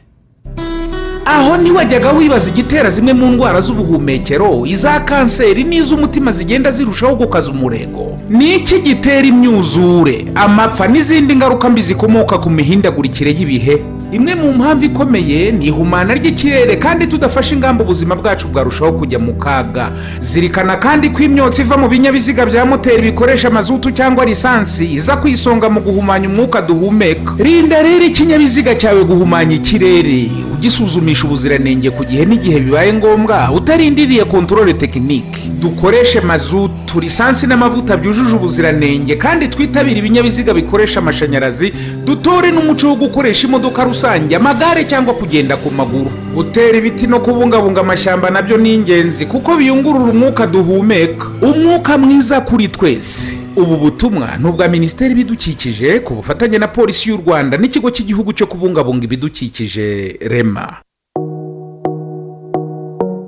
aho ntiwajyaga wibaza igitera zimwe mu ndwara z'ubuhumekero iza kanseri n'iz'umutima zigenda zirushaho gukaza umurego. Ni iki gitera imyuzure amapfa n'izindi ngaruka mbi zikomoka ku mihindagurikire y'ibihe? Imwe mu mpamvu ikomeye ni ihumana ry'ikirere kandi tudafashe ingamba ubuzima bwacu bwarushaho kujya mu kaga. Zirikana kandi ko imyotsi iva mu binyabiziga bya moteri bikoresha mazutu cyangwa lisansi iza ku isonga mu guhumanya umwuka duhumeka. Rinda rero ikinyabiziga cyawe guhumanya ikirere. Ugisuzumisha ubuziranenge ku gihe n'igihe bibaye ngombwa utarindiriye kontorore tekinike dukoreshe mazutu lisansi n'amavuta byujuje ubuziranenge kandi twitabire ibinyabiziga bikoresha amashanyarazi dutore n'umuco wo gukoresha imodoka rusange amagare cyangwa kugenda ku maguru. Gutera ibiti no kubungabunga amashyamba na byo ni ingenzi kuko biyungurura umwuka duhumeka. Umwuka mwiza kuri twese. Ubu butumwa ni ubwa minisiteri y'ibidukikije ku bufatanye na polisi y'u rwanda n'ikigo cy'igihugu cyo kubungabunga ibidukikije rema.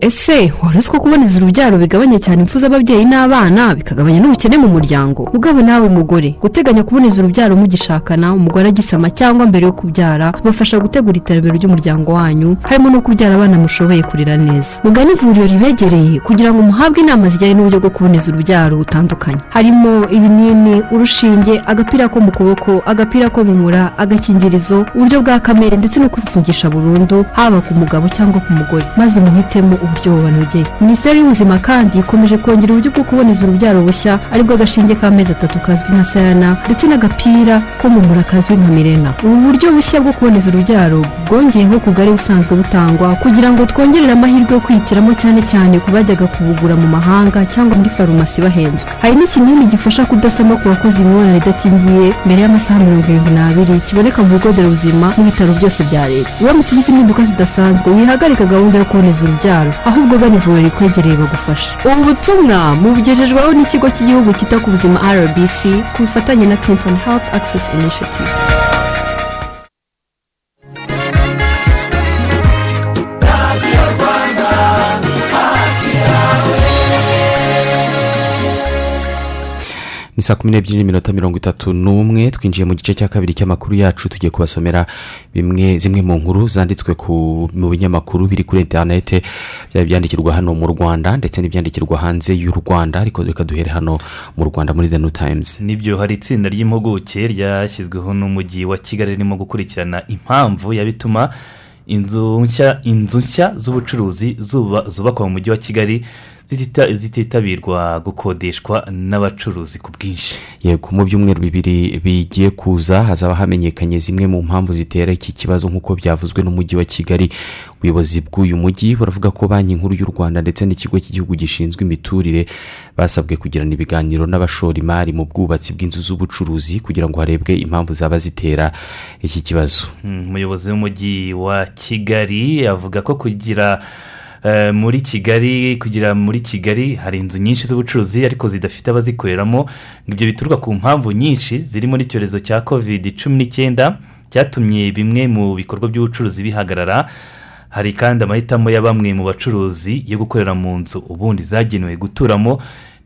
Ese wari uzi ko kuboneza urubyaro bigabanya cyane impfu z'ababyeyi n'abana bikagabanya n'ubukene mu muryango? Mugabo nawe mugore guteganya kuboneza urubyaro mugishakana umugore agisama cyangwa mbere yo kubyara bibafasha gutegura iterambere ry'umuryango wanyu. Harimo no kubyara abana mushoboye kurera neza. Mugane ivuriro ribegereye kugira ngo muhabwe inama zijyanye n'uburyo bwo kuboneza urubyaro butandukanye. Harimo ibinini urushinge agapira ko mu kuboko agapira ko mu mura agakingirizo uburyo bwa kamere ndetse no kwifungisha burundu haba ku mugabo cyangwa ku mugore. Maze muhitemo uburyo bubanogeye minisiteri y'ubuzima kandi ikomeje kongera uburyo bwo kuboneza urubyaro bushya ari bwo agashinge k'amezi atatu kazwi nka sayana ndetse n'agapira ko mu mura kazwi nka mirena. Ubu buryo bushya bwo kuboneza urubyaro bwongeyeho ku bwari busanzwe butangwa kugira ngo twongerere amahirwe yo kwihitiramo cyane cyane ku bajyaga kubugura mu mahanga cyangwa muri farumasi bahenzwe. Hari n'ikinini gifasha kudasama ku bakoze imibonano idakingiye mbere y'amasaha mirongo irindwi n'abiri kiboneka mu bigo nderabuzima n'ibitaro byose bya leta. Uramutse ugize impinduka zidasanzwe wihagarika gahunda yo kuboneza urubyaro. Ahubwo gana ivuriro rikwegereye bagufasha ubu butumwa mubugejejweho n'ikigo cy'igihugu cyita ku buzima rbc ku bufatanye na clinton health access initiative. Ni saa kumi n'ebyiri n'iminota mirongo itatu n'umwe twinjiye mu gice cya kabiri cy'amakuru yacu tugiye kubasomera bimwe zimwe mu nkuru zanditswe mu binyamakuru biri kuri interinete byaba ibyandikirwa hano mu rwanda ndetse n'ibyandikirwa hanze y'u rwanda ariko reka duhere hano mu rwanda muri the new times. Nibyo hari itsinda ry'impuguke ryashyizweho n'umujyi wa kigali ririmo gukurikirana impamvu yabituma inzu nshya z'ubucuruzi zubakwa mu mujyi wa kigali zititabirwa gukodeshwa n'abacuruzi ku bwinshi. Yego mu byumweru bibiri bigiye kuza hazaba hamenyekanye zimwe mu mpamvu zitera iki kibazo nk'uko byavuzwe n'umujyi wa kigali. Ubuyobozi bw'uyu mujyi buravuga ko banki nkuru y'u rwanda ndetse n'ikigo cy'igihugu gishinzwe imiturire basabwe kugirana ibiganiro n'abashora imari mu bwubatsi bw'inzu z'ubucuruzi kugira ngo harebwe impamvu zaba zitera iki kibazo. Umuyobozi w'umujyi wa kigali avuga ko kugira muri kigali kugira muri kigali hari inzu nyinshi z'ubucuruzi ariko zidafite abazikoreramo. Ibyo bituruka ku mpamvu nyinshi zirimo n'icyorezo cya kovide cumi n'icyenda cyatumye bimwe mu bikorwa by'ubucuruzi bihagarara. Hari kandi amahitamo ya bamwe mu bacuruzi yo gukorera mu nzu ubundi zagenewe guturamo.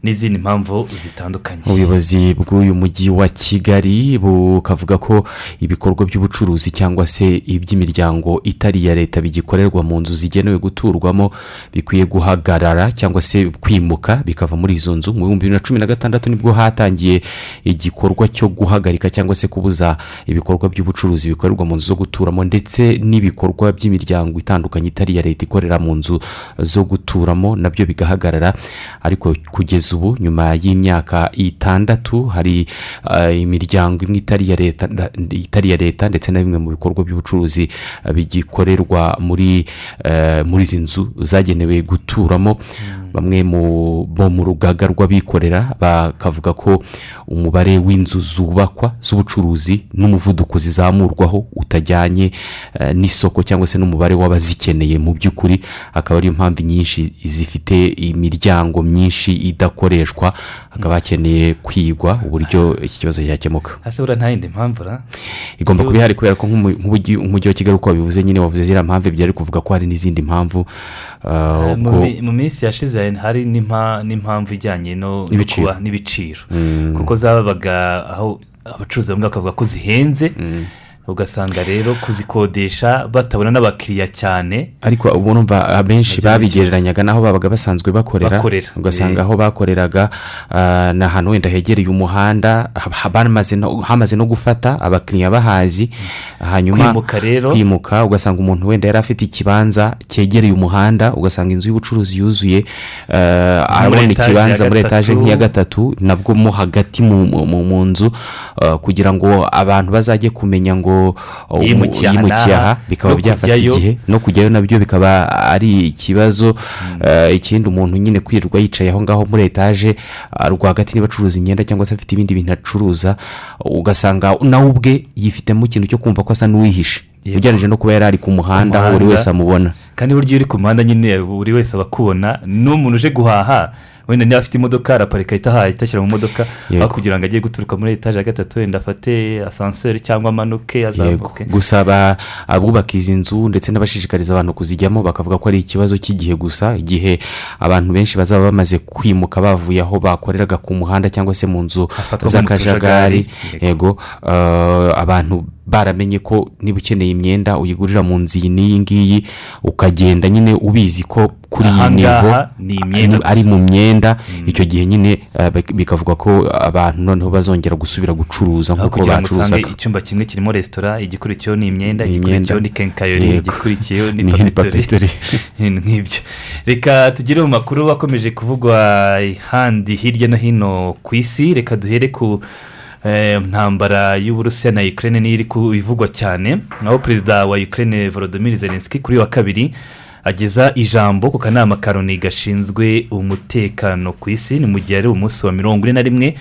N'izindi mpamvu zitandukanye. Ubuyobozi bw'uyu mujyi wa kigali bukavuga ko ibikorwa by'ubucuruzi cyangwa se iby'imiryango itari iya leta bigikorerwa mu nzu zigenewe guturwamo bikwiye guhagarara cyangwa se kwimuka bikava muri izo nzu. Mu bihumbi bibiri na cumi na gatandatu ni bwo hatangiye igikorwa cyo guhagarika cyangwa se kubuza ibikorwa by'ubucuruzi bikorerwa mu nzu zo guturamo ndetse n'ibikorwa by'imiryango itandukanye itari iya leta ikorera mu nzu zo guturamo na byo bigahagarara. Ariko kugeza ubu nyuma y'imyaka itandatu hari imiryango imwe itari iya leta ndetse na bimwe mu bikorwa by'ubucuruzi bigikorerwa muri muri izi nzu zagenewe guturamo. Bamwe bo mu rugaga rw'abikorera bakavuga ko umubare w'inzu zubakwa z'ubucuruzi n'umuvuduko zizamurwaho utajyanye n'isoko cyangwa se n'umubare w'abazikeneye. Mu by'ukuri akaba ariyo mpamvu nyinshi zifite imiryango myinshi idakoreshwa hakaba hakeneye kwigwa uburyo iki kibazo cyakemuka. Hasi buriya nta yindi mpamvu igomba kuba ihari kubera ko nk'umujyi wa kigali uko wabivuze nyine wavuze ziriya mpamvu ebyiri ari kuvuga ko hari n'izindi mpamvu mu mi- mu minsi yashize hari n'impa- n'impamvu ijyanye no kuba- n'ibiciro. Mm. kuko zabaga aho abacuruzi bamwe bakavuga ko zihenze. Ugasanga rero kuzikodesha batabona n'abakiriya cyane. Ariko ubu numva abenshi babigereranyaga n'aho babaga basanzwe bakorera. Ugasanga aho bakoreraga ah, ni ahantu wenda hegereye umuhanda hamaze no gufata abakiriya bahazi. Hanyuma Kwimuka rero. kwimuka ugasanga umuntu wenda yari afite ikibanza cyegereye umuhanda ugasanga inzu y'ubucuruzi yuzuye ah, etaje ikibanza muri etaje nk'iya gatatu nabwo mo hagati mu, nzu ah, kugira ngo abantu bazajye kumenya ngo oh, Yimukiye aha yimukiye n'aha, aha bikaba byafata igihe no kujyayo na byo bikaba ari ikibazo. Eh, ikindi umuntu nyine kwirirwa yicaye aho ngaho muri etaje ah, rwagati niba acuruza imyenda cyangwa se afite ibindi bintu acuruza ugasanga nawe ubwe yifitemo ikintu cyo kumva ko asa n'uwihishe. Ugereranyije no kuba yari ari ku muhanda aho buri wese amubona. Kandi burya iyo uri ku muhanda nyine buri wese aba akubona n'umuntu uje guhaha wenda niba afite imodoka araparika ahita ahaha ahita ashyira mu modoka. Aho kugira ngo ajye guturuka muri etaje ya gatatu wenda afate asanseri cyangwa amanuke azamuke. Gusa abubaka izi nzu ndetse n'abashishikariza abantu kuzijyamo bakavuga ko ari ikibazo cy'igihe gusa igihe abantu benshi bazaba bamaze kwimuka bavuye aho bakoreraga ku muhanda cyangwa se mu nzu z'akajagari. yego. Eh, abantu baramenye ko niba ukeneye imyenda uyigurira mu nzu iyi n'iyi ngiyi ukagenda nyine ubizi ko kuri iyi nivo ari- mu myenda icyo gihe nyine eh, bik- bikavuga ko abantu noneho bazongera gusubira gucuruza nk'uko bacuruzaga. icyumba kimwe kirimo resitora igikurikiyeho ni imyenda igikurikiyeho ni kenkayori igikurikiyeho ni papetori nk'ibyo reka tugere mu makuru akomeje kuvugwa handi hirya no hino ku isi reka duhere ku ntambara y'uburusiya na ukraine niyo iri ivugwa cyane aho perezida wa ukraine volodymyr zelensky kuri wa kabiri ageza ijambo ku kanama ka loni gashinzwe umutekano ku isi ni mu gihe ari umunsi wa mirongo ine na rimwe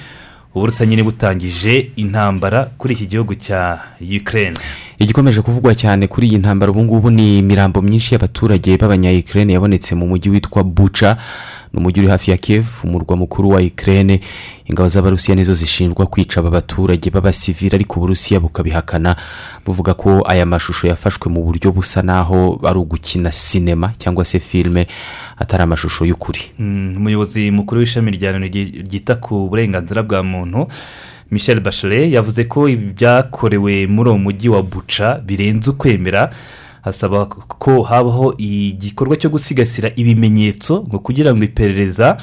uburusiya nyine butangije intambara kuri iki gihugu cya ukraine. Igikomeje kuvugwa cyane kuri iyi ntambara ubu ngubu ni imirambo myinshi y'abaturage b'abanyayikirere yabonetse mu mujyi witwa buca ni umujyi uri hafi ya kev umurwa mukuru wa ikirere ingabo z'abarusiya nizo zishinjwa kwica aba baturage b'abasivili ariko uburusiya bukabihakana. Buvuga ko aya mashusho yafashwe mu buryo busa n'aho ari ugukina sinema cyangwa se filime atari amashusho y'ukuri. Mm, umuyobozi mukuru w'ishami rya ryita ku burenganzira bwa muntu michel bachelet yavuze ko ibi byakorewe muri uwo mujyi wa buca birenze ukwemera. Asaba ko habaho igikorwa cyo gusigasira ibimenyetso ngo kugira ngo iperereza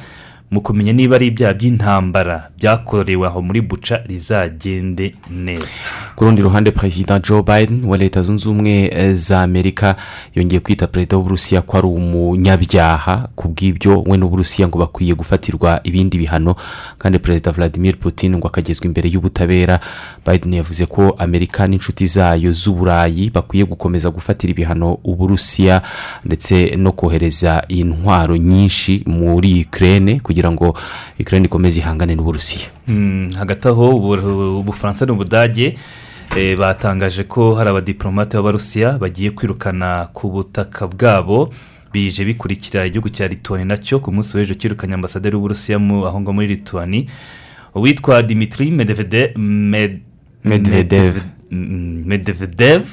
mu kumenya niba ari ibyaha by'intambara byakorewe aho muri buca rizagende neza. Ku rundi ruhande perezida joe biden wa leta zunze ubumwe za amerika yongeye kwita perezida w'uburusiya ko ari umunyabyaha ku bw'ibyo we n'uburusiya ngo bakwiye gufatirwa ibindi bihano. Kandi perezida vladimir putin ngo akagezwa imbere y'ubutabera biden yavuze ko amerika n'inshuti zayo z'uburayi bakwiye gukomeza gufatira ibihano uburusiya ndetse no kohereza intwaro nyinshi muri ukraine kugira ngo ukraine ikomeze ihangane n'uburusiya. Mm, hagati aho ubu- ubufaransa n'ubudage eh, batangaje ko hari abadiporomate b'abarusiya bagiye kwirukana ku butaka bwabo bije bikurikira igihugu cya lituwani na cyo ku munsi w'ejo cyirukanye ambasaderi w'uburusiya aho ngaho muri lituwani uwitwa dimitri Medvedev. Mm, medvedev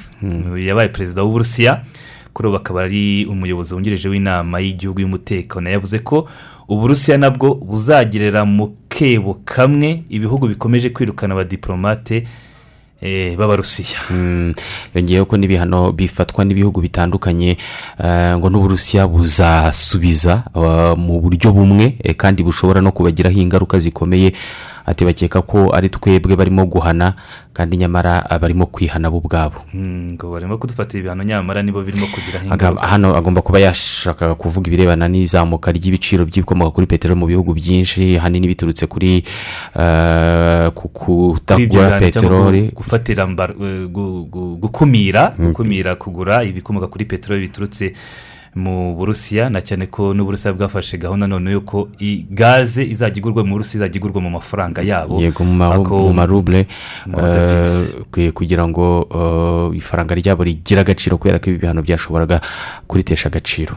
yabaye perezida w'uburusiya. Kuri ubu akaba ari umuyobozi wungirije w'inama y'igihugu y'umutekano. Yavuze ko uburusiya nabwo buzagerera mu kebo kamwe ibihugu bikomeje kwirukana abadiporomate eh, b'abarusiya. Mm, yongeyeho ko n'ibihano bifatwa n'ibihugu bitandukanye eh, ngo n'uburusiya buzasubiza eh, mu buryo bumwe kandi bushobora no kubagiraho ingaruka zikomeye ati bakeka ko ari twebwe barimo guhana kandi nyamara ah, barimo kwihana bo ubwabo. Mm, ngo barimo kudufatira ibihano nyamara nibo birimo kugiraho Aga- ingaruka. hano agomba kuba yashakaga kuvuga ibirebana n'izamuka ry'ibiciro by'ibikomoka kuri peteroli mu bihugu byinshi ahanini biturutse kuri ku Kuri ibyo kutagura peteroli. gu- gufatira gukumira Mm. gukumira kugura ibikomoka kuri peteroli biturutse mu burusiya na cyane ko n'uburusiya bwafashe gahunda none yuko gaze izajya igurwa mu burusiya izajya igurwa mu mafaranga yabo. Yego mu marubure eh, kugira ngo eh, ifaranga ryabo rigire agaciro kubera ko ibi bihano byashoboraga kuritesha agaciro.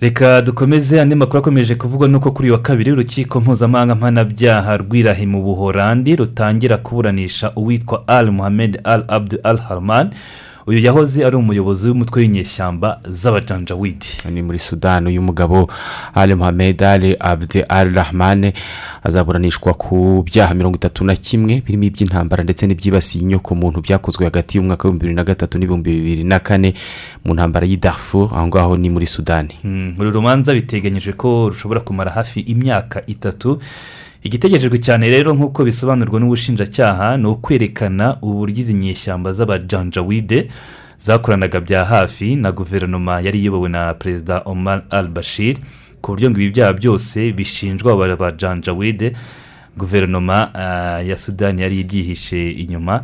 Reka dukomeze andi makuru akomeje kuvugwa nuko kuri uyu wa kabiri urukiko mpuzamahanga mpanabyaha rw'irahi mu buhorandi rutangira kuburanisha uwitwa al muhammed al abdu al harman uyu yahoze ari umuyobozi w'umutwe w'inyeshyamba z'abajanjawidi ni muri sudani uyu mugabo ali muhammed ali abdi al rahman azaburanishwa ku byaha mirongo itatu na kimwe birimo iby'intambara ndetse n'ibyibasiye inyoko muntu byakozwe hagati y'umwaka w'ibihumbi bibiri na gatatu n'ibihumbi bibiri na kane mu ntambara y'i Darfur. Aho ngaho ni muri sudani Mm, uru rubanza biteganyijwe ko rushobora kumara hafi imyaka itatu. Igitegerejwe cyane rero nk'uko bisobanurwa n'ubushinjacyaha ni ukwerekana uburyo izi nyeshyamba z'abajanjawide zakoranaga bya hafi na guverinoma yari iyobowe na perezida omar al bashir ku buryo ngo ibi byaha byose bishinjwa aba bajanjawide guverinoma ah, ya sudani yari ibyihishe inyuma.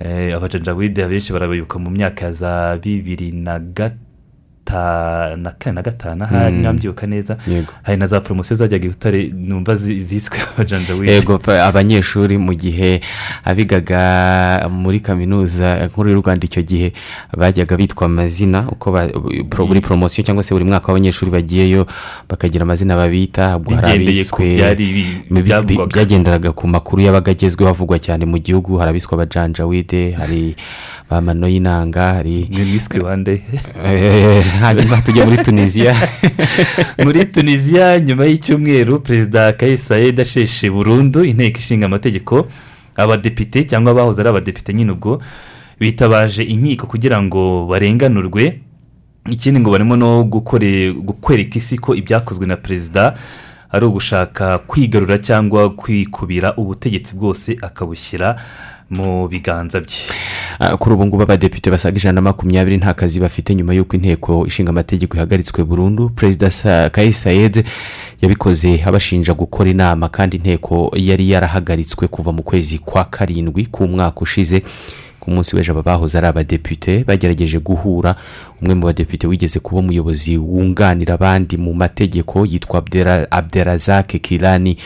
Eh, abajanjawide abenshi barabibuka mu myaka ya za bibiri na gatanu na kane na gatanu ahari Mm. nabyibuka neza. Hari na za poromosiyo zajyaga i butare numva zi- ziswe abajanjawide yego abanyeshuri mu gihe abigaga muri kaminuza nkuru y'u rwanda icyo gihe bajyaga bitwa amazina uko buri poromosiyo cyangwa se buri mwaka w'abanyeshuri bagiyeyo bakagira amazina babita ubwo hari abiswe byagenderaga ku makuru yabaga agezweho avugwa cyane mu gihugu hari abiswe abajanjawide hari ba mano y'inanga hari mwiswe bande Eh, hanyuma tujya muri tunisiya muri tunisiya nyuma y'icyumweru perezida kayisayedi asheshe burundu inteko ishinga amategeko abadepite cyangwa abahoze ari abadepite nyine ubwo bitabaje inkiko kugira ngo barenganurwe. Ikindi ngo barimo no gukore kwereka isi ko ibyakozwe na perezida ari ugushaka kwigarura cyangwa kwikubira ubutegetsi bwose akabushyira mu biganza bye. Ah, kuri ubu ngubu abadepite basaga ijana na makumyabiri nta kazi bafite nyuma y'uko inteko ishinga amategeko ihagaritswe burundu perezida Sa- kais sayed yabikoze abashinja gukora inama kandi inteko yari yarahagaritswe kuva mu kwezi kwa karindwi k'umwaka ushize. Ku munsi w'ejo aba bahoze ari abadepite bagerageje guhura. Umwe mu badepite wigeze kuba umuyobozi wunganira abandi mu mategeko yitwa Abdera- abderazake kirani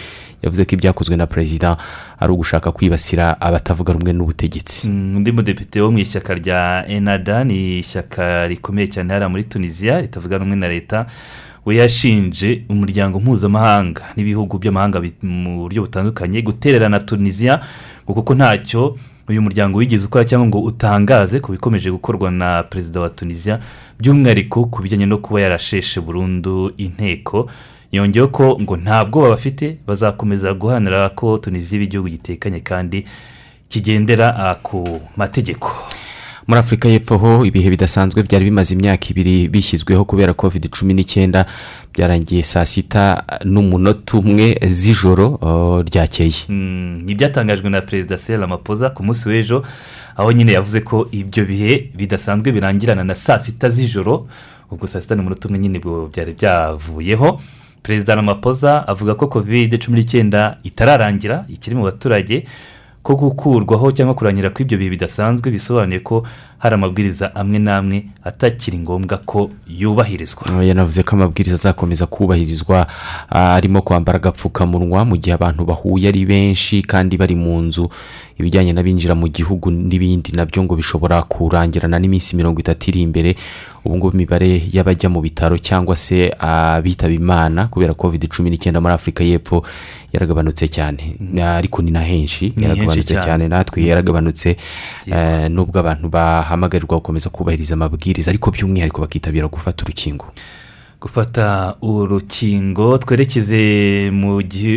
yavuze ko ibyakozwe na perezida ari ugushaka kwibasira abatavuga rumwe n'ubutegetsi. Mm, undi mudepite wo mu ishyaka rya enada ni ishyaka rikomeye cyane hariya muri tunisiya ritavuga rumwe na leta we yashinje umuryango mpuzamahanga n'ibihugu by'amahanga mu buryo butandukanye gutererana tunisiya ngo kuko ntacyo uyu muryango wigeze ukora cyangwa ngo utangaze ku bikomeje gukorwa na perezida wa tunisiya by'umwihariko ku bijyanye no kuba yarasheshe burundu inteko yongeyeho ko ngo nta bwoba bafite bazakomeza guharanira ko tunisiya iba igihugu gitekanye kandi kigendera ah, ku mategeko. Muri afurika y'epfo ho ibihe bidasanzwe byari bimaze imyaka ibiri bishyizweho kubera covid cumi n'icyenda byarangiye saa sita n'umunota umwe z'ijoro oh, ryakeye. Mm, ni ibyatangajwe na perezida sera mapoza ku munsi w'ejo aho nyine yavuze ko ibyo bihe bidasanzwe birangirana na saa sita z'ijoro ubwo saa sita n'umunota umwe nyine byari byavuyeho. Perezida ramapoza avuga ko kovide cumi n'icyenda itararangira ikiri mu baturage ko gukurwaho cyangwa kurangira kw'ibyo bihe bidasanzwe bisobanuye ko hari amabwiriza amwe n'amwe atakiri ngombwa ko yubahirizwa. Yanavuze ko amabwiriza azakomeza kubahirizwa ah, arimo kwambara agapfukamunwa mu gihe abantu bahuye ari benshi kandi bari mu nzu. Ibijyanye n'abinjira mu gihugu n'ibindi na byo ngo bishobora kurangirana n'iminsi mirongo itatu iri imbere. Ubu ngubu imibare y'abajya mu bitaro cyangwa se abitaba imana kubera covid cumi n'icyenda muri afurika y'epfo yaragabanutse cyane. Ariko ni na henshi yaragabanutse cyane. natwe yaragabanutse eh, nubwo abantu bahamagarirwa gukomeza kubahiriza amabwiriza ariko by'umwihariko bakitabira gufata urukingo. Gufata urukingo twerekeze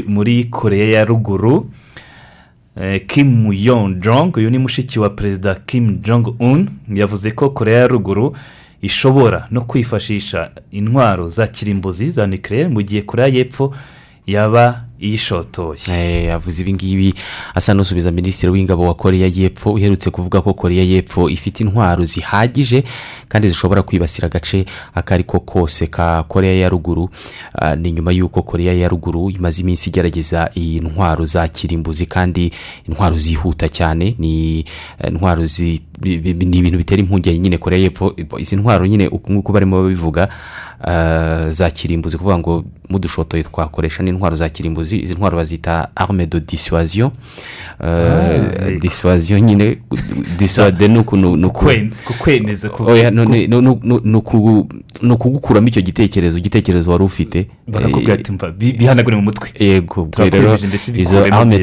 muri koreya ya ruguru Eh, kim yong jong uyu ni mushiki wa perezida kim jong un yavuze ko koreya ya ruguru ishobora no kwifashisha intwaro za kirimbuzi za nucleaire mu gihe koreya y'epfo yaba iyishotoye Eh, yavuze ibi ngibi. Asa n'usubiza minisitiri w'ingabo wa koreya y'epfo uherutse kuvuga ko koreya y'epfo ifite intwaro zihagije kandi zishobora kwibasira agace ako ari ko kose ka koreya ya ruguru. Ah, ni nyuma y'uko koreya ya ruguru imaze iminsi igerageza iyi ntwaro za kirimbuzi kandi intwaro zihuta cyane. Ni eh, intwaro ni ibintu bitera impungenge nyine koreya y'epfo. Izi ntwaro nyine nguku barimo babivuga ah, za kirimbuzi. Kuvuga ngo mudushotoye twakoresha n'intwaro za kirimbuzi. Uzi izi ntwaro bazita arme Ah, Eh, dissuasion nyine dissuade ni ukuntu kukwemeza ni- ukugukuramo icyo gitekerezo igitekerezo wari ufite barakubwira ati bihanagure mu mutwe yego rero izo arme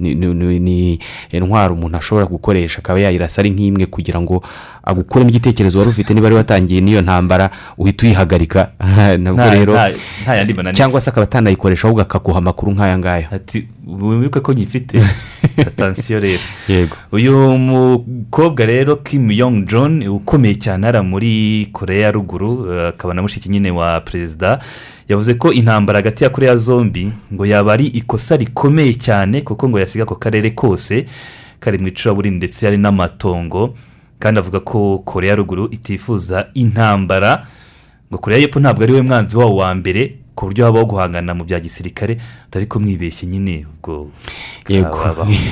ni ni- ni intwaro umuntu ashobora gukoresha akaba yayirasa ari nk'imwe kugira ngo agukuremo igitekerezo wari ufite niba wari watangiye n'iyo ntambara uhita uyihagarika. Nabwo rero cyangwa se akaba atanayikoresha ahubwo akaguha amakuru nk'aya ngaya. Ati wibuke ko nyifite. Atansiyo rero. Yego. Uyu mukobwa rero kim yong john ukomeye cyane hariya muri koreya ya ruguru akaba na mushiki nyine wa perezida yavuze ko intambara hagati ya koreya zombi ngo yaba ari ikosa rikomeye cyane kuko ngo yasiga ako karere kose kari mu icuraburindi ndetse hari n'amatongo. Kandi avuga ko koreya ya ruguru itifuza intambara ngo koreya y'epfo ntabwo ari we mwanzi wawo wa mbere ku buryo habaho guhangana mu bya gisirikare atari ko mwibeshye nyine ubwo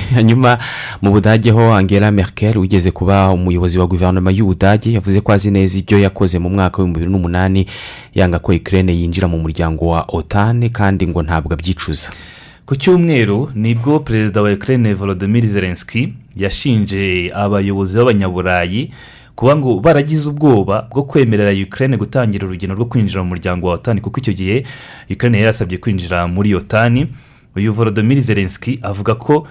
hanyuma mu budage ho angela merkel wigeze kuba umuyobozi wa guverinoma y'ubudage yavuze ko azi neza ibyo yakoze mu mwaka w'ibihumbi bibiri n'umunani yanga ko ikirere yinjira mu muryango wa otane kandi ngo ntabwo abyicuza. Ku cyumweru ni bwo perezida wa Ukraine volodymyr zelensky yashinje abayobozi b'abanyaburayi kuba ngo baragize ubwoba bwo kwemerera Ukraine gutangira urugendo rwo kwinjira mu muryango wa otani kuko icyo gihe Ukraine yari yasabye kwinjira muri otani uyu volodymyr zelensky avuga ko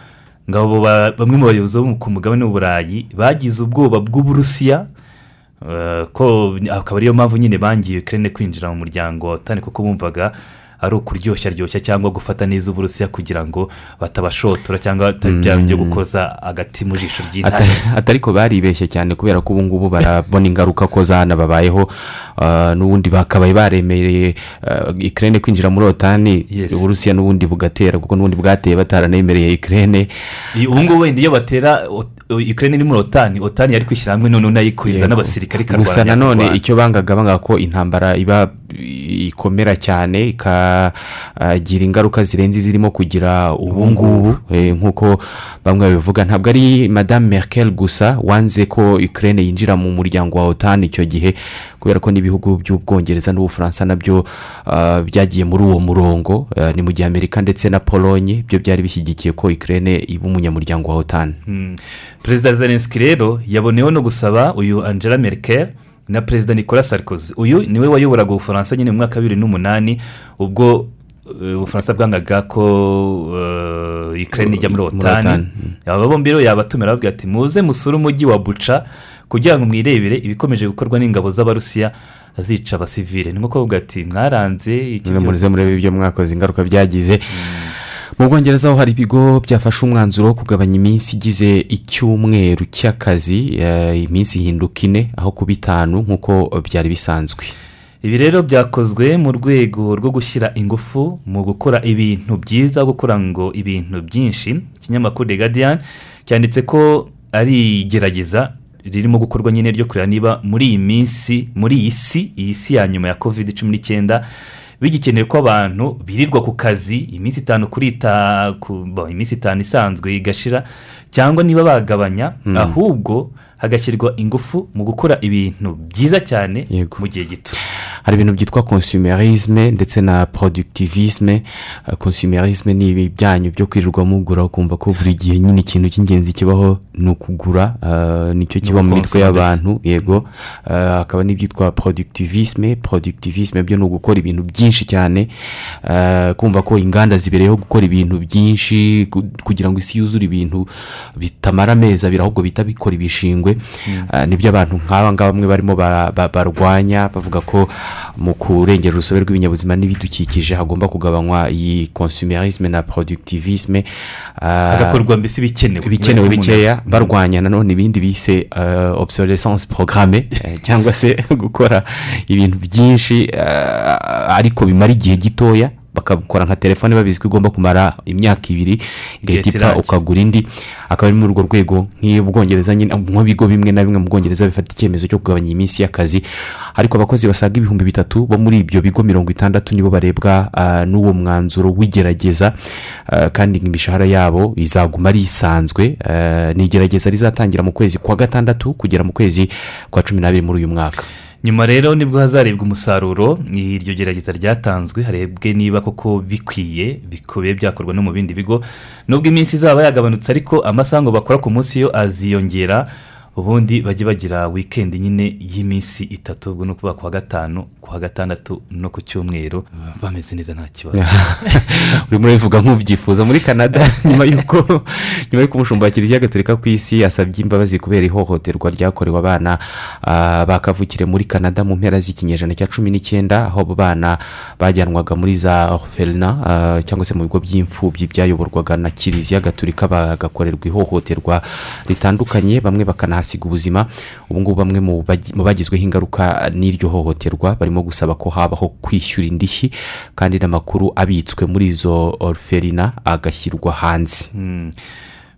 ngo abo ba- bamwe mu bayobozi bo ku mugabane w'uburayi bagize ubwoba bw'uburusiya Eh, ko akaba ariyo mpamvu nyine bangiye Ukraine kwinjira mu muryango wa otani kuko bumvaga ari ukuryoshya ryoshya cyangwa gufata neza uburusiya kugira ngo batabashotora cyangwa batari bya byo gukoza agati mu jisho ry'intare Ata- atari ko baribeshye cyane kubera ko ubu ngubu barabona ingaruka ko zanababayeho. ah, n'ubundi bakabaye baremereye ikirere kwinjira muri otani uburusiya n'ubundi bugatera kuko n'ubundi bwateye bataranemereye ikirere ubu ngubu wenda iyo batera Ukraine iri muri otani otani yari kwishyira hamwe noneho nayikoreza n'abasirikare gusa ikarwanya nanone kurwana. icyo bangaga banga ko intambara iba ikomera cyane ikagira ingaruka zirenze izirimo kugira ubu ngubu. eh, nk'uko bamwe babivuga ntabwo ari madame merkel gusa wanze ko ukraine yinjira mu muryango wa otani icyo gihe kubera ko n'ibihugu by'ubwongereza n'ubufaransa na byo ah, byagiye muri uwo murongo ah, ni mu gihe amerika ndetse na polonye byo byari bishyigikiye ko ukraine iba umunyamuryango wa otani Mm. perezida zelensky rero yaboneyeho no gusaba uyu angela merkel na perezida nicolas sarkozy uyu ni we wayoboraga ubufaransa nyine mu mwaka wa bibiri n'umunani ubwo eh, ubufaransa bwangaga ko ukraine ijya muri otani otani. aba bombi rero yabatumira babwira ati muze musure umujyi wa buca kugira ngo mwirebere ibikomeje gukorwa n'ingabo z'abarusiya zica abasivile. Ni nko kuvuga ati mwaranze murize murebe ibyo mwakoze ingaruka byagize. Mu bwongereza ho hari ibigo byafashe umwanzuro wo kugabanya iminsi igize icyumweru cy'akazi eh, iminsi ihinduka ine aho kuba itanu nk'uko byari bisanzwe. Ibi rero byakozwe mu rwego rwo gushyira ingufu mu gukora ibintu byiza gukora ngo ibintu byinshi. Ikinyamakuru the guardian cyanditse ko ari igerageza ririmo gukorwa nyine ryo kureba niba muri iyi minsi muri iyi si iyi si ya nyuma ya covid cumi n'icyenda bigikenewe ko abantu birirwa ku kazi iminsi itanu kuri iminsi itanu isanzwe igashira cyangwa niba bagabanya Mm. ahubwo hagashyirwa ingufu mu gukora ibintu byiza cyane mu gihe gito hari ibintu byitwa consumerisme ndetse na productivisme. Uh, consumerisme ni ibi byanyu byo kwirirwa mugura ukumva ko buri gihe nyine ikintu cy'ingenzi kibaho ni ukugura uh, ni cyo kiba mu mitwe y'abantu yego. Uh, hakaba n'ibyitwa productivisme. Productivisme byo ni ugukora ibintu byinshi cyane. Uh, kumva ko inganda zibereyeho gukora ibintu byinshi ku- kugira ngo isi yuzure ibintu bitamara amezi abiri ahubwo bita bikora ibishingwe. Uh, ni byo abantu nk'aba ngaba bamwe barimo barwanya bavuga ko mu kurengera urusobe rw'ibinyabuzima n'ibidukikije hagomba kugabanywa iyi consumerisme na productivisme Uh, Hagakorwa mbese ibikenewe. ibikenewe bikeya barwanya nanone ibindi bise uh, obsolescence programme eh, cyangwa se gukora ibintu byinshi uh, ariko bimara igihe gitoya bakabikora nka telefone babizi ko igomba kumara imyaka ibiri igahita ipfa ukagura indi. Akaba ari muri urwo rwego nk'ubwongereza nyine nk'ibigo bimwe na bimwe mu bwongereza bifata icyemezo cyo kugabanya iyi minsi y'akazi. Ariko abakozi basaga ibihumbi bitatu bo muri ibyo bigo mirongo itandatu nibo barebwa ah, n'uwo mwanzuro w'igerageza ah, kandi imishahara yabo izaguma ari isanzwe ah, ni igerageza rizatangira mu kwezi kwa gatandatu kugera mu kwezi kwa cumi n'abiri muri uyu mwaka. Nyuma rero ni bwo hazarebwa umusaruro iryo gerageza ryatanzwe harebwe niba koko bikwiye bikubiye byakorwa no mu bindi bigo. Nubwo iminsi izaba yagabanutse ariko amasaha ngo bakora ku munsi yo aziyongera ubundi bajye bagira wikendi nyine y'iminsi itatu ubwo ni ukuvuga ku wa gatanu ku wa gatandatu no ku cyumweru bameze neza nta kibazo. Urimo urabivuga nk'ubyifuza muri canada nyuma y'uko nyuma y'uko umushumba wa kiliziya gatolika ku isi asabye imbabazi kubera ihohoterwa ryakorewe abana ah, bakavukire muri canada mu mpera z'ikinyejana cya cumi n'icyenda aho abo bana bajyanwaga muri za orphelina cyangwa se mu bigo by'imfubyi byayoborwaga na kiliziya gatolika bagakorerwa ihohoterwa ritandukanye bamwe bakanahasiga ubuzima ubu ngubu bamwe mu bagi- mu bagizweho ingaruka n'iryo hohoterwa barimo gusaba ko habaho kwishyura indishyi kandi n'amakuru abitswe muri izo orphelina agashyirwa hanze Mm.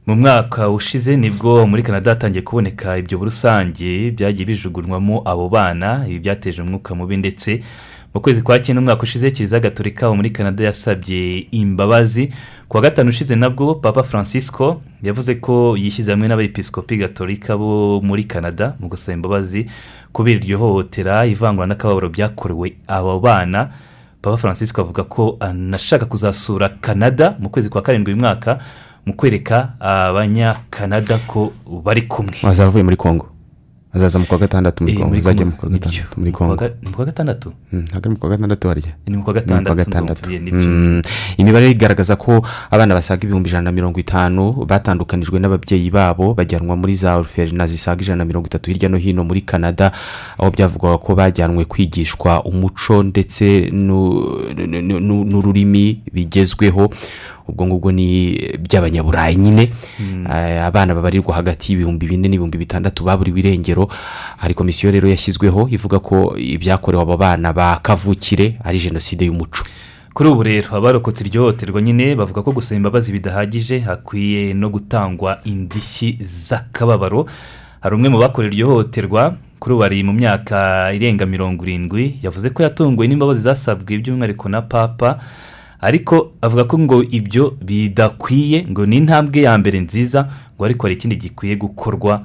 mu mwaka ushize ni bwo muri canada hatangiye kuboneka ibyo rusange byagiye bijugunywamo abo bana ibi byateje umwuka mubi ndetse mu kwezi kwa cyenda umwaka ushize kiliziya gatolika wo muri canada yasabye imbabazi. Ku wa gatanu ushize nabwo papa francisco yavuze ko yishyize hamwe n'abepiskopi gatolika bo muri canada mu gusaba imbabazi kubera iryo hohotera ivangura n'akababaro byakorewe abo bana. Papa francisco avuga ko anashaka kuzasura canada mu kwezi kwa karindwi uyu mwaka mu kwereka abanyakanada ko bari kumwe. Azaba avuye muri congo. Azaza mu kwa gatandatu muri Eh, muri azajya mu kwa gatandatu muri congo ga- mu kwa gatandatu Mm, ntabwo ari mu kwa gatandatu harya ni mu kwa Ni gatandatu. Mm, imibare igaragaza ko abana basaga ibihumbi ijana na mirongo itanu batandukanijwe n'ababyeyi babo bajyanwa muri za orphelina zisaga ijana na mirongo itatu hirya no hino muri canada aho byavugwaga ko bajyanwe kwigishwa umuco ndetse nu- nu- nu- n'ururimi bigezweho ubwo ngubwo ni iby'abanyaburayi nyine. Mm. Eh, abana babarirwa hagati y'ibihumbi bine n'ibihumbi bitandatu baburiwe irengero hari komisiyo rero yashyizweho ivuga ko ibyakorewe abo bana ba kavukire ari jenoside y'umuco. Kuri ubu rero abarokotse iryo hohoterwa nyine bavuga ko gusaba imbabazi bidahagije hakwiye no gutangwa indishyi z'akababaro. Hari umwe mu bakorera iryo hohoterwa kuri ubu ari mu myaka irenga mirongo irindwi yavuze ko yatunguwe n'imbabazi zasabwe by'umwihariko na papa. Ariko avuga ko ngo ibyo bidakwiye ngo ni intambwe ya mbere nziza ngo ariko hari ikindi gikwiye gukorwa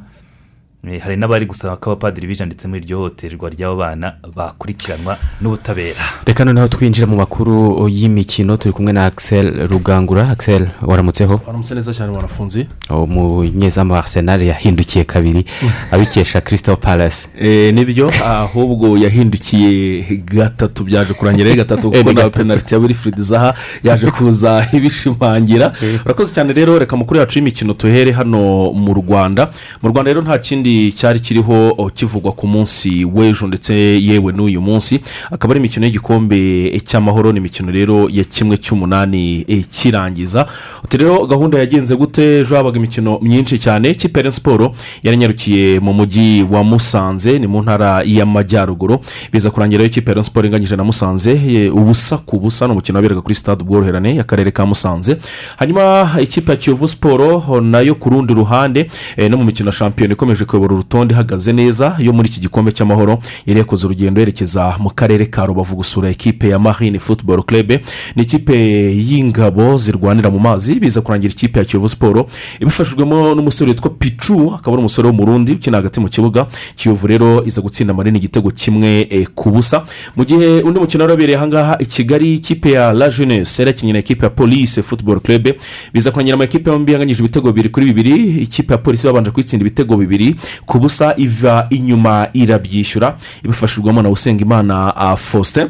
hari n'abari gusaba ko abapadiri bijanditse muri iryo hohoterwa ry'abo bana bakurikiranwa n'ubutabera. Reka noneho twinjira mu makuru y'imikino turi kumwe na axel rugangura. Axel waramutseho? Waramutse neza cyane warafunze umunyezamu wa arsenal yahindukiye kabiri. Abikesha crystal palace. Eh, ni byo? Ahubwo yahindukiye gatatu byaje kurangira gatatu Eh, kuko na penaliti ya wilfried zaha yaje kuza ibishimangira. Urakoze cyane rero reka mukuru yacu y'imikino tuhere hano mu rwanda. Mu rwanda rero nta kindi cyari kiriho kivugwa ku munsi w'ejo ndetse yewe n'uyu munsi. Akaba ari imikino y'igikombe cy'amahoro ni imikino rero ya kimwe cy'umunani eh, kirangiza. Rero gahunda yagenze gute? Ejo habaga imikino myinshi cyane. Kipe ya siporo yaranyarukiye mu mujyi wa musanze ni mu ntara y'amajyaruguru. Biza kurangira ikipe ya siporo inganyije na musanze ubusa ku busa ni umukino waberaga kuri stade ubworoherane y'akarere ka musanze. Hanyuma ikipe ya kiyovu siporo na yo ku rundi ruhande eh, no mu mikino ya shampiyona ikomeje kuyobora urutonde ihagaze neza yo muri iki gikombe cy'amahoro yari yakoze urugendo yerekeza mu karere ka rubavu gusura ikipe ya marine football club. Ni ikipe y'ingabo zirwanira mu mazi biza kurangira ikipe ya kiyovu siporo ibifashijwemo n'umusore witwa picu akaba ari umusore w'umurundi ukina hagati mu kibuga. Kiyovu rero iza gutsinda marine igitego kimwe eh, ku busa. Mu gihe undi mukino wari wabereye ahangaha i kigali ikipe ya la jeunesse yari yakinnye na ikipe ya police football club. Biza kurangira amakipe yombi yanganyije ibitego bibiri kuri bibiri. Ikipe ya polisi babanje kwitsinda ibitego bibiri. Ku busa iva inyuma irabyishyura ibifashijwemo na usengimana ah, faustin.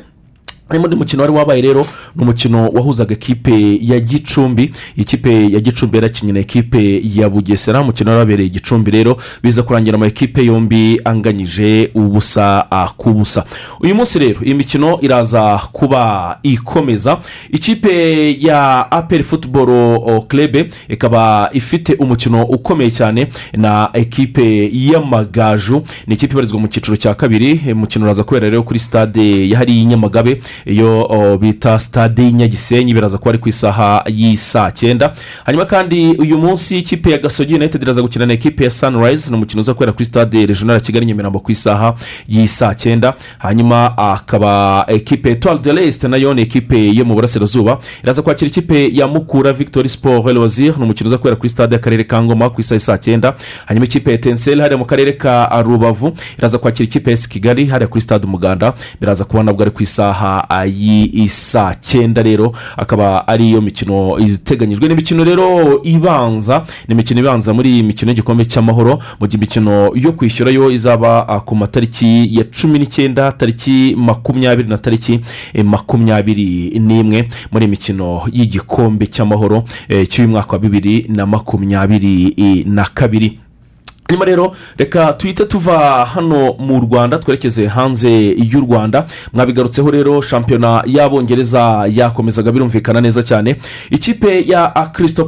Undi mukino wari wabaye rero ni umukino wahuzaga ekipe ya gicumbi. Ikipe ya gicumbi yarakinnye na ekipe ya bugesera. Umukino wabereye gicumbi rero biza kurangira ama ekipe yombi anganyije ubusa ku busa uyu munsi rero iyi mikino iraza kuba ikomeza. Ikipe ya aperi futuboro kerebe ikaba ifite umukino ukomeye cyane na ekipe y'amagaju. Ni ikipe ibarizwa mu cyiciro cya kabiri. Umukino uraza kubera rero kuri stade yahariye nyamagabe. Iyo bita stade y'inyagisenyi biraza kuba ari ku isaha y'isaa cyenda. Hanyuma kandi uyu munsi ikipe ya gasogi united iraza gukina na ekipe ya sunrise ni umukino uza kubera kuri stade regional kigali nyamirambo ku isaha y'isaa cyenda. Hanyuma akaba ekipe etoile de l'est na yo ni ekipe yo mu burasirazuba. Iraza kwakira ikipe ya mukura victoire sport loisir ni umukino uza kubera kuri stade y'akarere ka ngoma ku isaha y'isaa cyenda. Hanyuma ikipe ya etenseri hariya mu karere ka rubavu iraza kwakira ikipe ya kigali hariya kuri stade umuganda biraza kuba nabwo ari ku isaha y'isaa cyenda rero akaba ari iyo mikino iteganyijwe. N'imikino rero ibanza ni imikino ibanza muri iyi mikino y'igikombe cy'amahoro. Mu gihe imikino yo kwishyura yo izaba ah, ku matariki ya cumi n'icyenda tariki makumyabiri na tariki eh, makumyabiri n'imwe. Muri iyi mikino y'igikombe cy'amahoro eh, cy'uyu mwaka wa bibiri na makumyabiri eh, na kabiri. Nyuma rero reka tuhite tuva hano mu rwanda twerekeze hanze y'u rwanda. Mwabigarutseho rero shampiyona y'abongereza yakomezaga birumvikana neza cyane. Ikipe ya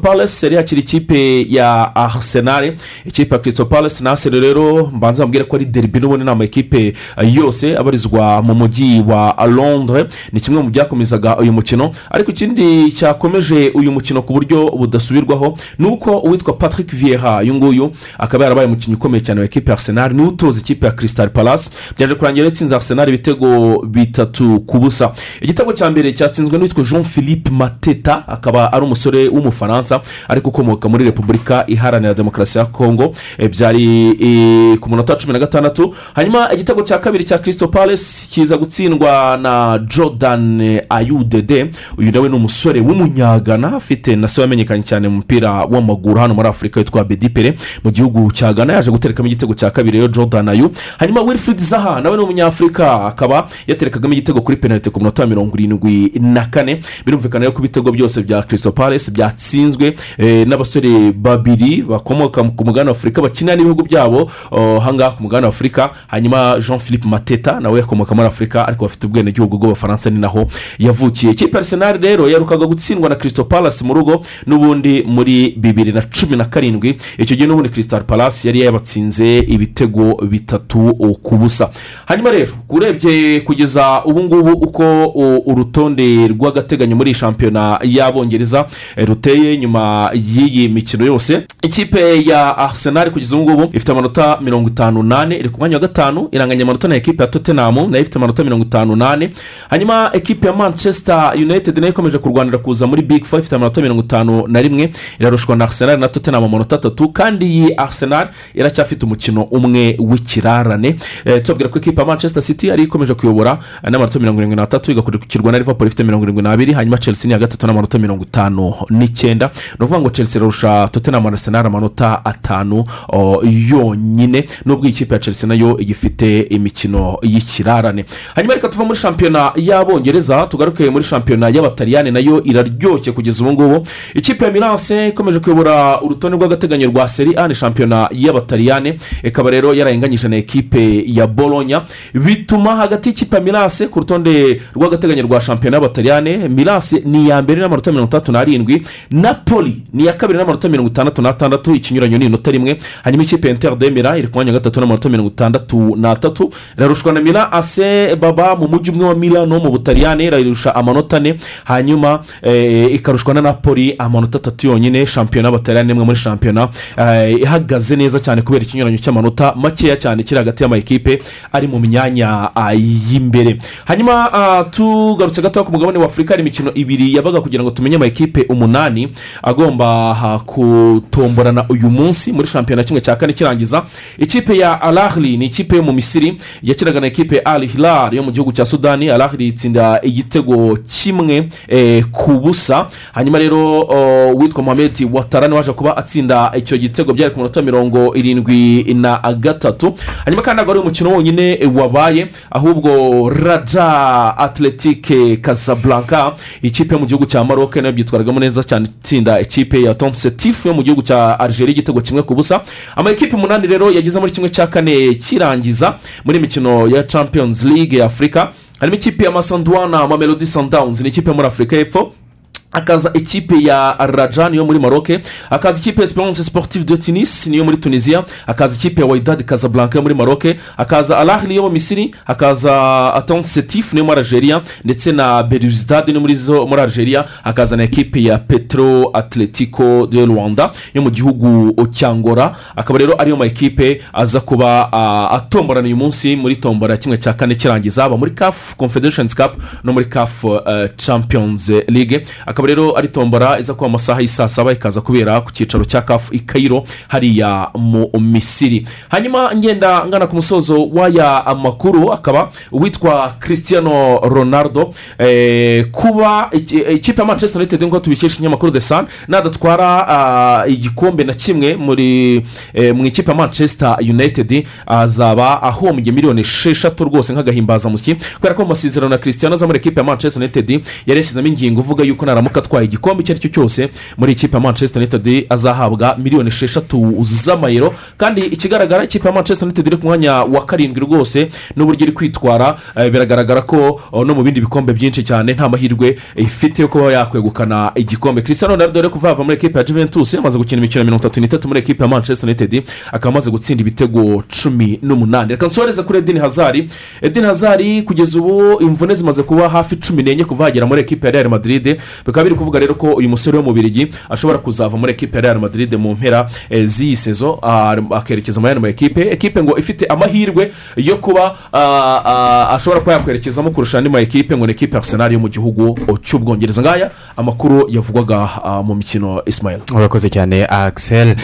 palesi yari yakira ikipe ya arsenal. Ikipe ya palesi na arsenal rero mbanza mbwira ko ari deribi n'ubundi ni amakipe yose abarizwa mu mujyi wa londres. Ni kimwe mu byakomezaga uyu mukino. Ariko ikindi cyakomeje uyu mukino ku buryo budasubirwaho ni uko uwitwa patrick vieira uyu nguyu akaba yarabaye umukinnyi ukomeye cyane wa ekipe ya arsenal ni we utoza ikipe ya kirisitari palasi byaje kurangira yatsinze arsenal ibitego bitatu ku busa. Igitego cya mbere cyatsinzwe n'uwitwa jean philippe mateta akaba ari umusore w'umufaransa ariko ukomoka muri repubulika iharanira demokarasi ya kongo E, byari e, ku munota wa cumi na gatandatu. Hanyuma igitego cya kabiri cya kirisito palasi kiza gutsindwa na jordan ayudede. Uyu nawe ni umusore w'umunyagana afite na se wamenyekanye cyane mu mupira w'amaguru hano muri afurika witwa bedipere mu gihugu cya ghana yaje guterekamo igitego cya kabiri rero jordan ayu hanyuma wilfried zaha nawe ni umunyafurika akaba yaterekagamo igitego kuri penalite ku munota wa mirongo irindwi na kane. Birumvikana rero ko ibitego byose bya kirisito palesi byatsinzwe eh, n'abasore babiri bakomoka ku mugabane wa afurika bakinira n'ibihugu byabo oh, ahangaha ku mugabane wa afurika hanyuma jean philippe mateta nawe yakomoka muri afurika ariko bafite ubwenegihugu bw'abafaransa ni naho yavukiye. Ikipe ya arsenal rero yarukaga gutsindwa na kirisito palasi mu rugo n'ubundi muri bibiri na cumi na karindwi. Icyo gihe n'ubundi kirisito palasi yari yabatsinze ibitego bitatu ku busa. Hanyuma rero urebye kugeza ubu ngubu uko u- urutonde rw'agateganyo muri shampiyona y'abongereza eh, ruteye nyuma y'iyi mikino yose. Ikipe ya arsenal kugeza ubu ngubu ifite amanota mirongo itanu n'ane iri ku mwanya wa gatanu iranganya amanota na ekipe ya tottenham na yo ifite amanota mirongo itanu n'ane. Hanyuma ekipe ya manchester united na yo ikomeje kurwanira kuza muri big four ifite amanota mirongo itanu na rimwe. Irarushwa na arsenal na tottenham amanota atatu. Kandi iyi arsenal iracyafite umukino umwe w'ikirarane. Eh, tubabwira ko ekipa ya manchester city ariyo ikomeje kuyobora eh, n'amanota mirongo irindwi n'atatu igakurikirwa na liverpool ifite mirongo irindwi n'abiri hanyuma chelsea ni iya gatatu n'amanota mirongo itanu n'icyenda ni ukuvuga ngo chelsea irarusha tottenham na arsenal amanota atanu yonyine. Nubwo iyi kipe ya chelsea na yo igifite imikino y'ikirarane. Hanyuma reka tuva muri shampiyona y'abongereza tugaruke muri shampiyona y'abataliyani na yo iraryoshye kugeza ubu ngubu. Ikipe ya miranse ikomeje kuyobora urutonde rw'agateganyo rwa seri a ni shampiyona y'abataliyani ikaba rero yarayinganyije na ekipe ya bolonya bituma hagati y'ikipe ya miranse ku rutonde rw'agateganyo rwa shampiyona y'abataliyani miranse ni iya mbere n'amanota mirongo itandatu n'arindwi. Napoli ni iya kabiri n'amanota mirongo itandatu n'atandatu. Ikinyuranyo ni inota rimwe. Hanyuma ikipe ya inter de mira iri ku mwanya wa gatatu n'amanota mirongo itandatu n'atatu. Irarushwa na mira ase baba mu mujyi umwe wa milano mu butaliyani irayirusha amanota ane. Hanyuma eh, ikarushwa na napoli amanota atatu yonyine. Shampiyona y'abataliyani ni imwe muri shampiyona eh, ihagaze neza cyane kubera ikinyuranyo cy'amanota makeya cyane kiri hagati y'amakipe ari mu myanya ah, y'imbere. Hanyuma ah, tugarutse gato ku mugabane wa afurika hari imikino ibiri yabaga kugira ngo tumenye amakipe umunani agomba ah, gutomborana uyu munsi muri shampiyona kimwe cya kane kirangiza. Ikipe ya alahli ni ikipe yo mu misiri yakinaga na ikipe ya al hilal yo mu gihugu cya sudani. Alahli itsinda igitego kimwe eh, ku busa. Hanyuma rero oh, uwitwa mohamed watarani waje kuba atsinda icyo gitego. Byari ku minota mirongo irindwi na gatatu hanyuma kandi ntabwo ari umukino wonyine wabaye ahubwo raja atletike casablanca ikipe yo mu gihugu cya maroc na yo byitwaragamo neza cyane itsinda ikipe ya tom setif yo mu gihugu cya algeria igitego kimwe ku busa. Amakipe umunani rero yageze muri kimwe cya kane kirangiza muri mikino ya champions league ya afurika harimo ikipe ya masanduwana mamelodi sundowns ni ikipe yo muri afurika y'epfo. Hakaza ikipe ya rajani yo muri maroke hakaza ikipe ya esperance sportive de tunis niyo muri tunisiya hakaza ikipe ya wayidadi casablanca yo muri maroke hakaza alahili yo mu misiri. Hakaza atonte setif niyo muri algeria. Ndetse na beruzidade ni muri zo muri algeria. Hakaza na ekipe ya petro atletico de rwanda yo mu gihugu cya ngora akaba rero ariyo ma ekipe aza kuba atomborana uyu munsi muri tombora kimwe cya kane kirangiza. Aba muri caf confederations cup no muri caf eh, champions league. Akaba rero ari tombora iza kuba amasaha y'isaa saba ikaza kubera ku cyicaro cya caf i Cairo hariya mu misiri. Hanyuma ngenda ngana ku musozo w'aya makuru akaba uwitwa christiano ronaldo. Eh, kuba iki- ikipe ya manchester united nk'uko tubikesha ikinyamakuru the sun nadatwara ah, igikombe na kimwe muri eh, mu ikipe ya manchester united azaba ahombye miliyoni esheshatu rwose nk'agahimbazamusyi kubera ko mu masezerano ya christiano aza muri ikipe ya manchester united yari yashyizemo ingingo uvuga yuko naramuka atwaye igikombe icyo ari cyo cyose muri ikipe ya manchester united azahabwa miliyoni esheshatu z'amayero. Kandi ikigaragara ikipe ya manchester united iri ku mwanya wa karindwi rwose n'uburyo iri kwitwara. Eh, biragaragara ko oh, no mu bindi bikombe byinshi cyane nta mahirwe ifite yo kuba yakwegukana igikombe. Christian ronaldo rero kuva yava muri ekipe ya juventus yamaze gukina imikino mirongo itatu n'itatu muri ekipe ya manchester united akaba amaze gutsinda ibitego cumi n'umunani. Reka nsohereze kuri edini hazari edini hazari kugeza ubu imvune zimaze kuba hafi cumi n'enye kuva yagera muri ekipe ya real madrid. Bikaba biri kuvuga rero ko uyu musore w'umubirigi ashobora kuzava muri ekipe ya real madrid mu mpera eh, z'iyi sezo akerekeza muri aya ma ekipe ekipe ngo ifite amahirwe yo kuba ah, ah, ashobora kuba yakwerekezamo kurusha andi ma ekipe ngo ni ekipe ya arsenal yo mu gihugu cy'ubwongereza. Ngaya amakuru yavugwaga ah, mu mikino ismail. Urakoze cyane axel.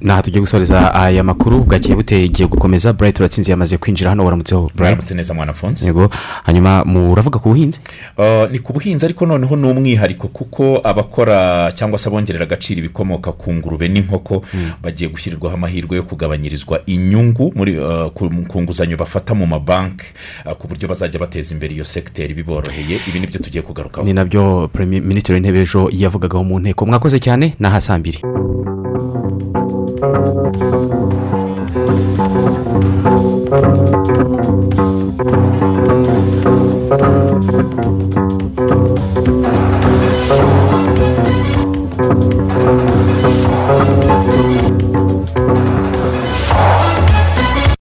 Ntaha tugiye gusoreza aya makuru bwakeye buteye igiye gukomeza. Burayiti uratsinze yamaze kwinjira hano waramutseho burayiti neza mwana yego. Hanyuma muravuga ku buhinzi? Uh, ni ku buhinzi ariko noneho ni umwihariko kuko abakora cyangwa se abongerera agaciro ibikomoka ku ngurube n'inkoko bagiye gushyirirwaho amahirwe yo kugabanyirizwa inyungu muri uh, ku nguzanyo bafata mu mabanki uh, ku buryo bazajya bateza imbere iyo segiteri biboroheye. Ibi ni byo tugiye kugarukaho. Ni na byo Premier- minisitiri w'intebe ejo yavugagaho mu nteko. Mwakoze cyane ni aha saa mbiri.